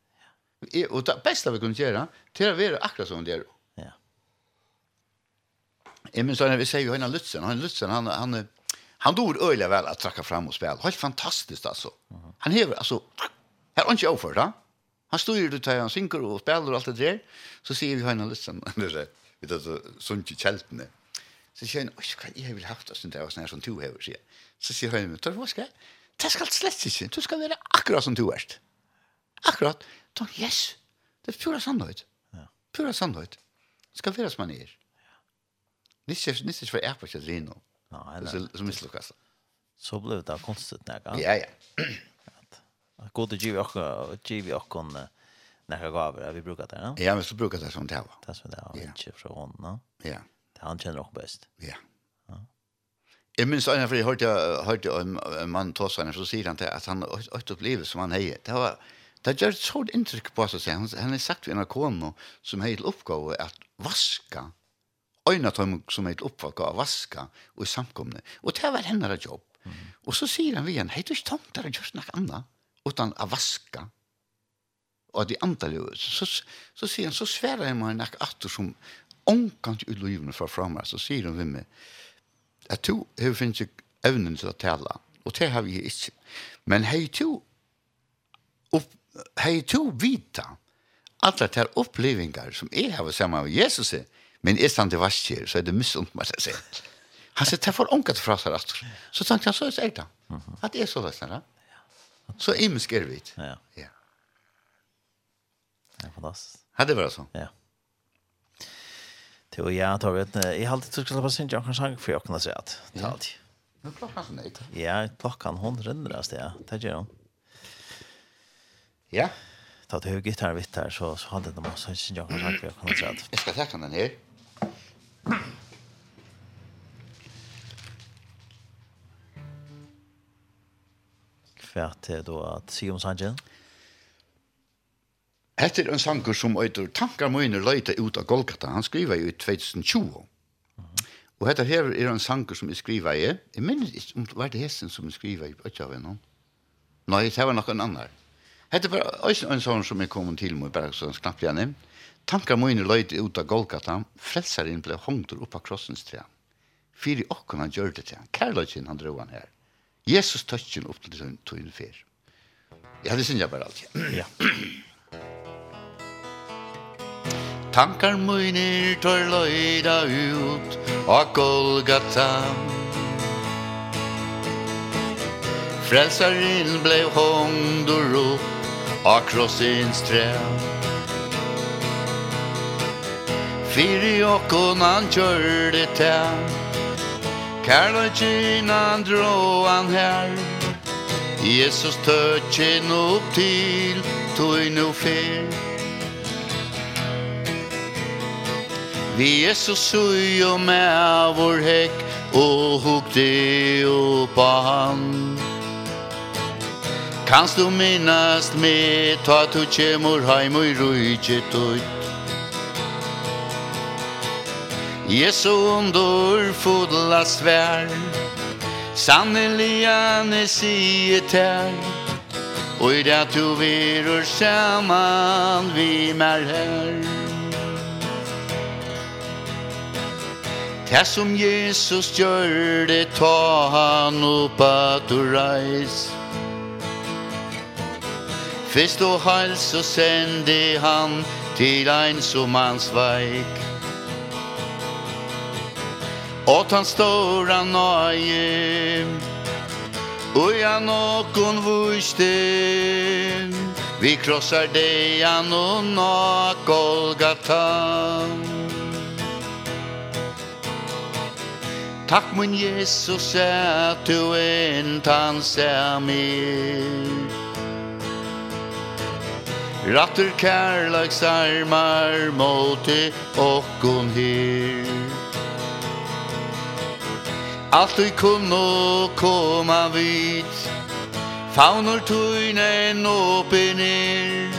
Og det beste vi kunne gjøre, til å være akkurat som det er. Ja. Jeg minns da, vi sier jo, henne Lutzen, han Lutzen, han, han, han dår øyelig vel at trakka fram og spille. Helt fantastisk, altså. Han hever, altså, her er han ikke overført, da. Han styrer det til han synker og spiller og alt det der. Så sier vi, henne Lutzen, det er vi tar sånn ikke kjeltene. Så sier han, oi, hva jeg vil haft, sånn det var sånn her som to hever, sier Så sier han, tar du hva skal jeg? Det skal slett ikke, du skal være akkurat som du er. Akkurat då, yes. Det er pura sannhet. Ja. Pura sannhet. Det ska være som man er. Ja. Nisse nisse för är på sig reno. Nej, så så misslyckas. Så blev det konstigt när. Ja, ja. Att gå till GV och GV och kon när vi brukar det, ja. Ja, men så brukar det som det var. Det som det var inte från honom. Ja. Det han känner också bäst. Ja. Jeg minns en for jeg hørte, hørte en mann tåsene, så sier han til at han har opplevelse som han heier. Det var, Det gjør et sånt inntrykk på seg, han, han har sagt ved NRK kone som har til oppgave at vaska, øyne tøm som har til oppgave å vaska og samkomne, og det var hennes jobb. Mm. Og så sier han vi henne, hei, du ikke tomt der, gjør noe annet, utan å vaska, og de andre, så, så, så sier han, så sverer jeg meg noe atter som omkant ut livene fra fremme, så sier han ved meg, at du har finnes ikke evnen til å tale, og det har vi ikke. Men hei du opp, hei to vita alle ter upplevingar som jeg har samman med Jesus er, men är stand til var så er det missunt meg ska säga. Han säger, det får ångat fra seg rett. Så tenkte han, så er det da. At det er så løsner da. Så imensk er vi. Ja. Ja. Det er fantastisk. Ja, det var sånn. Ja. Jo, ja, tar vi jeg. Jeg har alltid tukket på sin jokken sang for jokken å si at. Det er alltid. Men klokken er sånn, ikke? Ja, klokken hun renner det sted. Det gjør hun. Ja. Ta det högt här vitt här så så hade de massa jag jag kan sagt jag kan säga. Jag ska ta kan den här. Kvärt är då att se om Sanjen. Hette er en sanger som øyder tankar mine løyta ut av Golgata. Han skriver jo i 2020. Og hette her er en sanger som jeg skriver i. Jeg minner ikke om det var det hessen som jeg skriver i. Ikke av. Nei, det var noen annen. Hette var også en sånn som jeg kom til meg, bare så knapt jeg. Tankar mine løyt ut av Golgata, frelseren ble hongter opp av krossens tre. Fyri okken han gjør det til han, kærløyken han dro han her. Jesus tøtjen opp til tøyen fyr. Ja, det synes jeg bare alltid. Ja. Tankar munir tør løyda ut av Golgata, Frelsaren blev hångd og rop av krossins tre Fyri okkon han kjørde tæ Kærløykin han drå han her Jesus tøtjen opp til tog nu fyr Vi Jesus sui og med vår hekk og hukte oppa han. Kanst du minnast me Ta tu kjemur heim og rujtje tutt. Jesu undur fodla svär Sannelian er siet her Og i det du virur saman vi mer her. Det som Jesus gjør det ta han oppa du reis. Fyrst og heil så sende han til ein som han sveik Og han stora nøye Og ja nokon vuste Vi krossar deg han og nok Golgata Takk mun Jesus at du entan ser mig Rattur kærlags armar Måte okkon her Alt vi kunno koma vit Faunor tuinen åpen er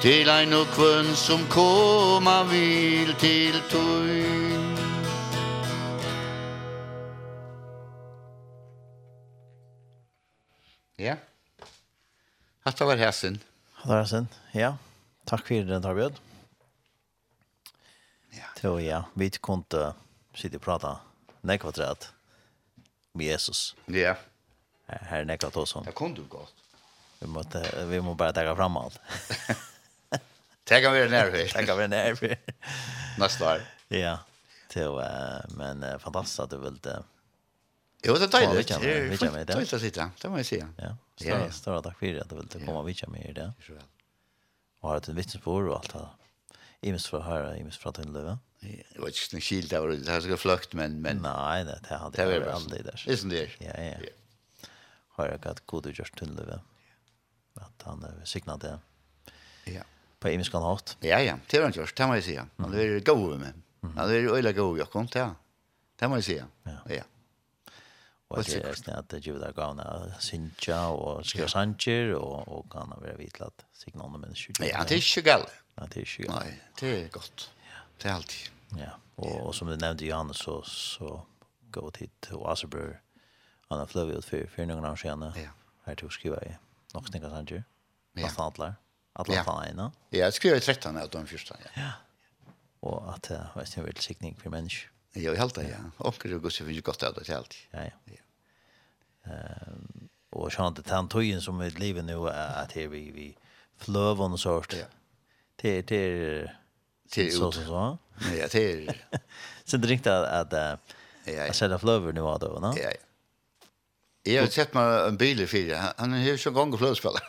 Til ein og kvön som koma vil til tuin Ja. Hatta var hæsin. Hatta var hæsin ja. Takk for det, Tarbjørn. Ja. Tror ja, vi kunne sitte og prate nekva træt med Jesus. Ja. Her nekva tås om. Det kunne du godt. Vi må, vi må bare ta fram alt. tega vi nærfyr. Tega vi nærfyr. Nästa år. Ja. Till, men fantastiskt att du vill det. Jo, det är dejligt. Det är fullt att sitta. Det må jag säga. Ja, stora, ja. stora tack för att du vill komma och vitcha med i det. Ja, så väl og har hatt en vittnesbord og alt det. Imens fra her, imens fra til løven. Det var ikke noen skilt av det, det har sikkert fløkt, men... men... Nei, det, det hadde jeg aldri der. Det er som det er. Ja, ja. Har jeg hatt god utgjørst til løven. At han er signet det. Ja. På imens kan hatt. Ja, ja, det har han gjort, det må jeg si. Han er god med meg. Han er øyla god, Jakob, det Det må jeg si. Ja. ja. Og det er snitt at det Juda gav henne Sintja og skriva sanjer og, og kan ha vært vitlatt sikkert andre mennesker. Ja, det er ikke galt. Nei, det er ikke galt. Nei, det er godt. Ja. Det er alltid. Ja, og, og som du nevnte, Johannes, så, så gå vi tid til Asabur, han har fløy ut for, for noen år siden, ja. her til å skrive i nok snikker sanger, ja. nesten alle, alle ja. ene. Ja, jeg skriver i 13 av den første, ja. ja. Og at det var en velsikning for mennesker. Ja, i halta, ja. Onker og Gustav finnes godt av det til alt. Ja, ja. ja. Um, og sånn at den tøyen som vi livet nå, er at her vi, vi flövon og sånt. Ja. Det det det så så så. Ja, det. Sen at, att att ja. Jag sätter flöver nu vad då, va? Ja. Jag har sett meg en bil i fire. Han är ju så gång flöspelare.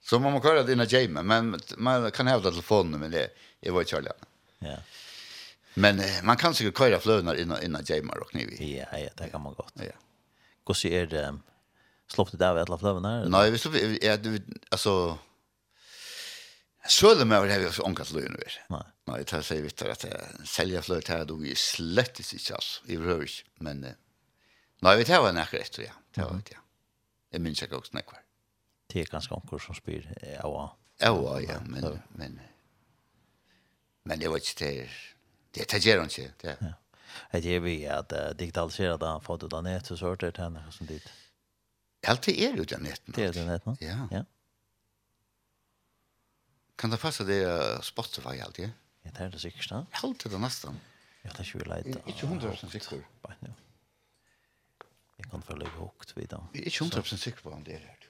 Så man må köra dina Jamie, men man kan hävda telefonen men det är vad jag Ja. Men man kan sikkert köra flövnar innan innan Jamie og kniv. Ja, ja, det kan man gott. Ja. Hvordan er det? det slått det av alla flövna? Nej, vi slått är du alltså Sjölum över det har ångat löjn Nei. Nej. Nej, det säger at att sälja fløt her då är slett inte alls i rörs, men nej, vi tar en rätt ja. Det var det. Jag minns jag också när. Det är ganska onkel som spyr. Ja. Ja, ja, men men men det var inte det. Det tar jag inte. Det. Ja. Det är vi att digitalisera det, få det där nät så sort det henne som dit. Alt det er jo den netten. Det er den netten, ja. ja. Kan det passe det uh, Spotify alt, ja? Ja, det er det sikkert, da. Alt det er nesten. Ja, det er ikke vi leit. Ikke hundre som sikker. Bare, ja. Jeg kan følge høyt videre. Ikke hundre som sikker på om det er det.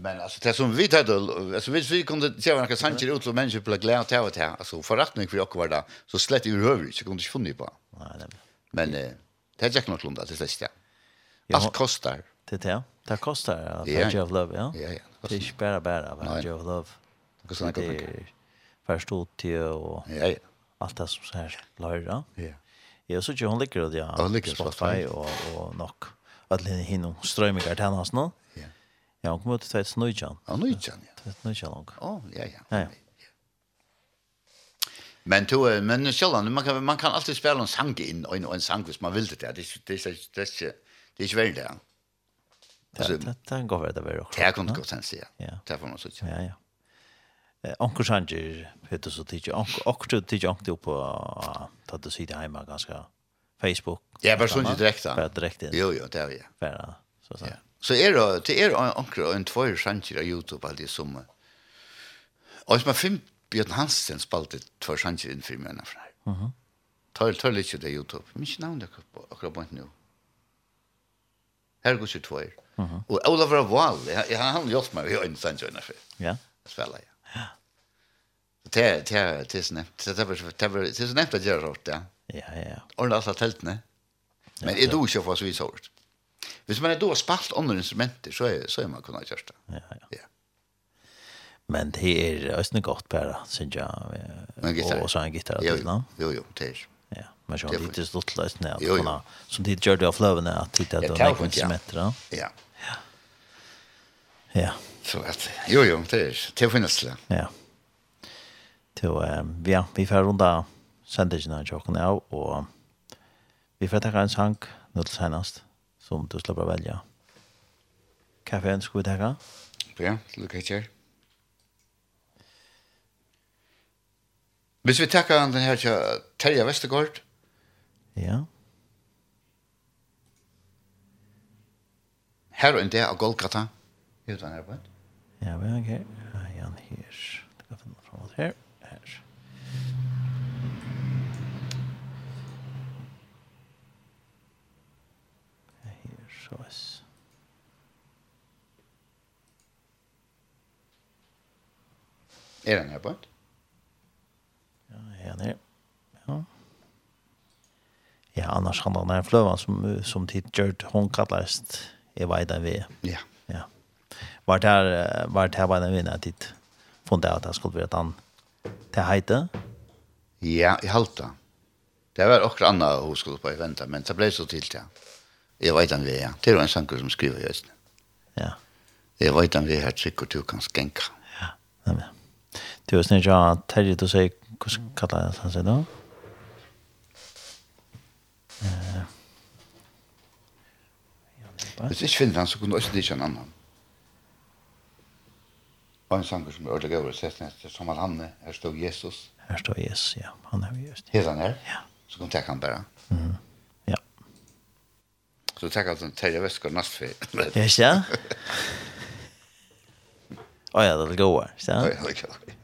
Men alltså det som vi tar då alltså hvis vi kunde se vad några sanjer ut och människor blir glada till att ha alltså förrättning för jag var där så slett i huvud så kunde jag funna på. Nej, nej. Men eh, det är jäkla lunda till sist. Ja. Allt kostar. Det er det. Det kostar Valley of Love, ja. Ja, ja. Det er är bare bara Valley of Love. Det kostar något pengar. Förstod till og ja, ja. alt det som er här. Ja. Ja, så ju hon ligger det ja. Hon ligger på Spotify och och nok. Att hinna hinna strömmingar till hans nu. Ja. Ja, hon kommer till 2019. Ja, 2019, ja. 2019. Åh, ja, ja. Ja. Men to men själlan man kan man kan alltid spela en sang in och en, en sang hvis man vill det där. Det det det det det är väl det. Det det går väl det väl också. Det kunde gå sen se. Ja. Det får man så. Ja ja. Eh onkel Sanger Peter så tidigt onkel onkel tidigt onkel på att du sitter hemma ganska Facebook. Ja, personligt direkt. Ja, direkt. Jo jo, det är vi. För så så. Så är det det är onkel en två Sanger på YouTube alltid som. Och man fem Björn Hansen spalte två sanger in för mig när Uh Mhm. Tøyl, tøyl lite det YouTube. Mitt namn det på akkurat på nu. Här går ikke tvær. Uh -huh. Og Olavur Wahl, han gjort mig ved en sanger innanfra. Ja. Spela, ja. Det det det är snäppt. Det det det är snäppt att göra sånt, ja. Ja, ja. ja. Och låta tältne. Men är du inte för så vi sårt. Hvis man er då spalt andre instrumenter så er, så er man kunna gjøre det. Ja, ja. Ja. Men det er østene godt bare, synes jeg. Og, og så en gitar Jo, land. Jo, jo, det er. Ja, men så har det stått løsene. Jo, jo. Som tid gjør det av fløvene, at tid er det noen instrumenter. Ja. Ja. Ja. Så at, jo, jo, det er. Det finnes det. Ja. Så, ja, vi får runde sendingen av tjokken av, og vi får takke en sang nå til senest, som du slipper å velge. Hva for en skal vi takke? Ja, lykke til. Hvis vi takker den her til Terje Vestergaard. Ja. Her og en del av Golgata. Er vet den her på. Ja, vi har her. Ja, han her. Det kan finne fram alt her. Her. Her, så er Er den her på? Ja är det. Ja. Ja, annars han det om flövan som, som tid gjort hon kallast i vajdan vi. Ja. Ja. Vart här, vart här vajdan vi när tid fundet att det skulle bli ett han till hejte? Ja, i halta. Det var också andra hon skulle på i vänta, men det blev så till det. Jag vet inte vi ja. Det var en sanker som skriver just nu. Ja. Jag vet inte vi här trycker du kan skänka. Ja, nej men. Du har snitt jag att Terje, du säger hvordan kallar jeg det seg da? Hvis ikke finner han, så kunne du også ikke en annan. Og en sanger som er ordentlig over, sett neste, som at han er, her står Jesus. Her står Jesus, ja, han er just. Helt han her? Ja. Så kan jeg han bare. Mhm. Ja. Så takk at han tar jeg vesker nastfri. Ja, ikke det? Åja, det er gode, ikke det? Åja, det er det gode.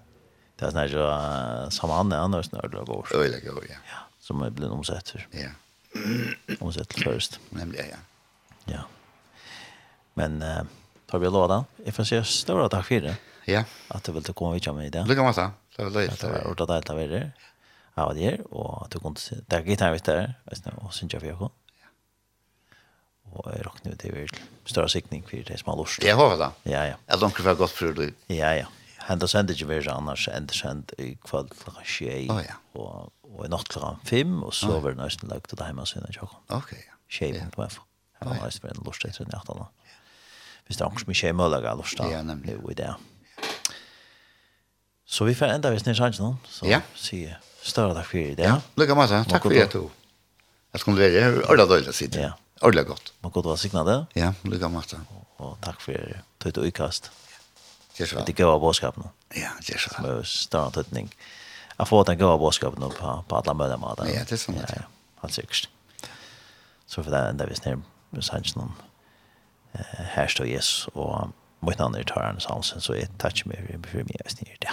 Det er sånn her, samme han er han, og snør det går. Øyla går, ja. Ja, som er blitt omsett for. Ja. Omsett til først. Nemlig, ja. Ja. Men, uh, tar vi lov da. Jeg får si større takk for det. Ja. At du ville komme vidt med i det. Lykke masse. Det var løyest. Det var ordet deilt av dere. Av dere, og at du kunne se. Det er gitt her hvis det er, og synes jeg for jeg og jeg råkner ut til større sikning for det som har lust. Jeg håper det. Ja, ja. Jeg langt for godt for det. Ja, ja henda sender ikke vi annars enda send i kvall klokka tjei oh, ja. og, og i natt klokka fem og så var det nøysten lagt til heima sinne tjokk Okej. ja. Tjei på FF han var nøysten med en lort etter nøyt anna hvis det er angst mye ja nemlig. jo i det så vi får enda hvis ni sanns noen så ja. sier større takk for det ja lukka massa. Takk for det to Jag skal være her orla dåligt sitte ja orla gott. man godt var signade ja lukka massa. Og takk for det tøyt og ikast Just right. Det går boskapen. Ja, just så. Med stor tøtning. Jeg får den går boskapen på på alla möjliga mat. Ja, det är sånt. Ja, ja. helt säkert. Så för det ända vi snär med sansen om eh här står Jesus och mot andra tar han sansen så ett touch mer för mig just nu där.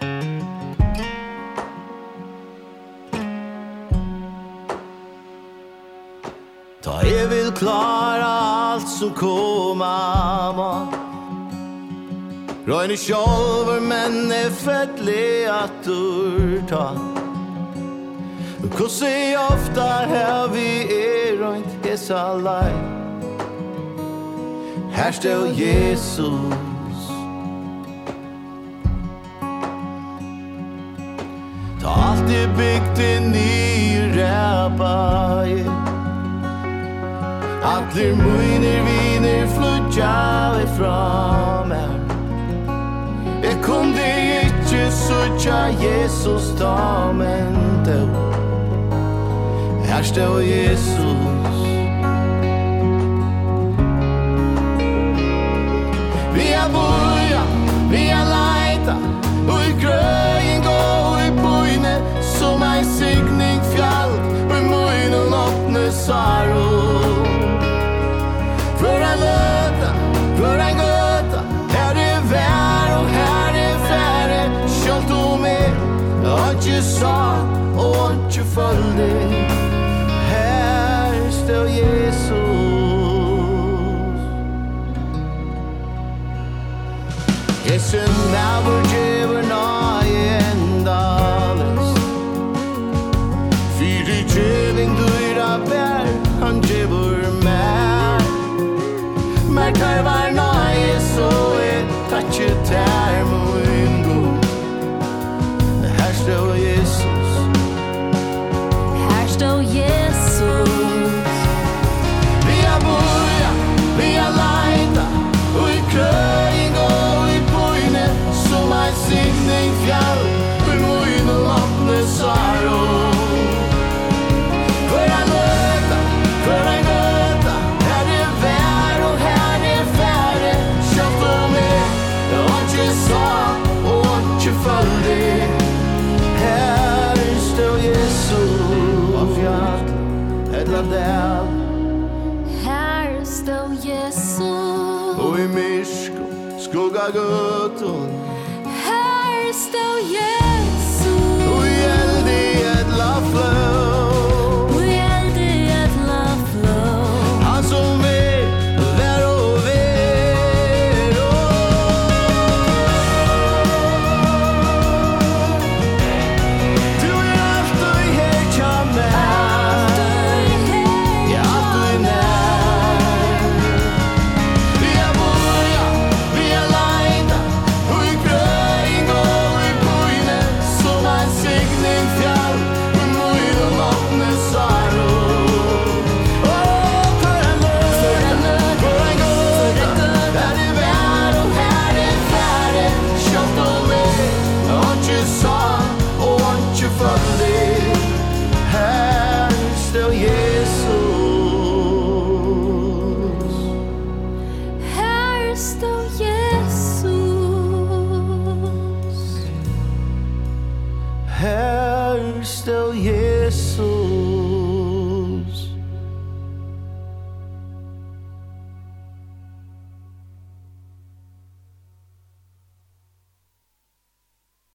Thank you. Ja, jeg vil klara alt som koma må. Røyne sjolver, men er fettlig at du ta Kossi ofta her vi er røynt hesa lei Her stå Jesus. Ta alt i bygd i ny ræpa Atler muiner viner flutja vi fra meg Jeg kunde ikke sutja Jesus ta men då Her stod Jesus. Vi er boja, vi er leita Ui grøyen gå i boine Som ei signing fjall Ui moinen åpne saro Våra göta, här är vär och här är färre. Kjönt och med, att ju sa och att följde. Här står Jesus. Jesu navur djevur na endales Fyri djeving dyra bär, han djevur mær Mær karvar what you tell götun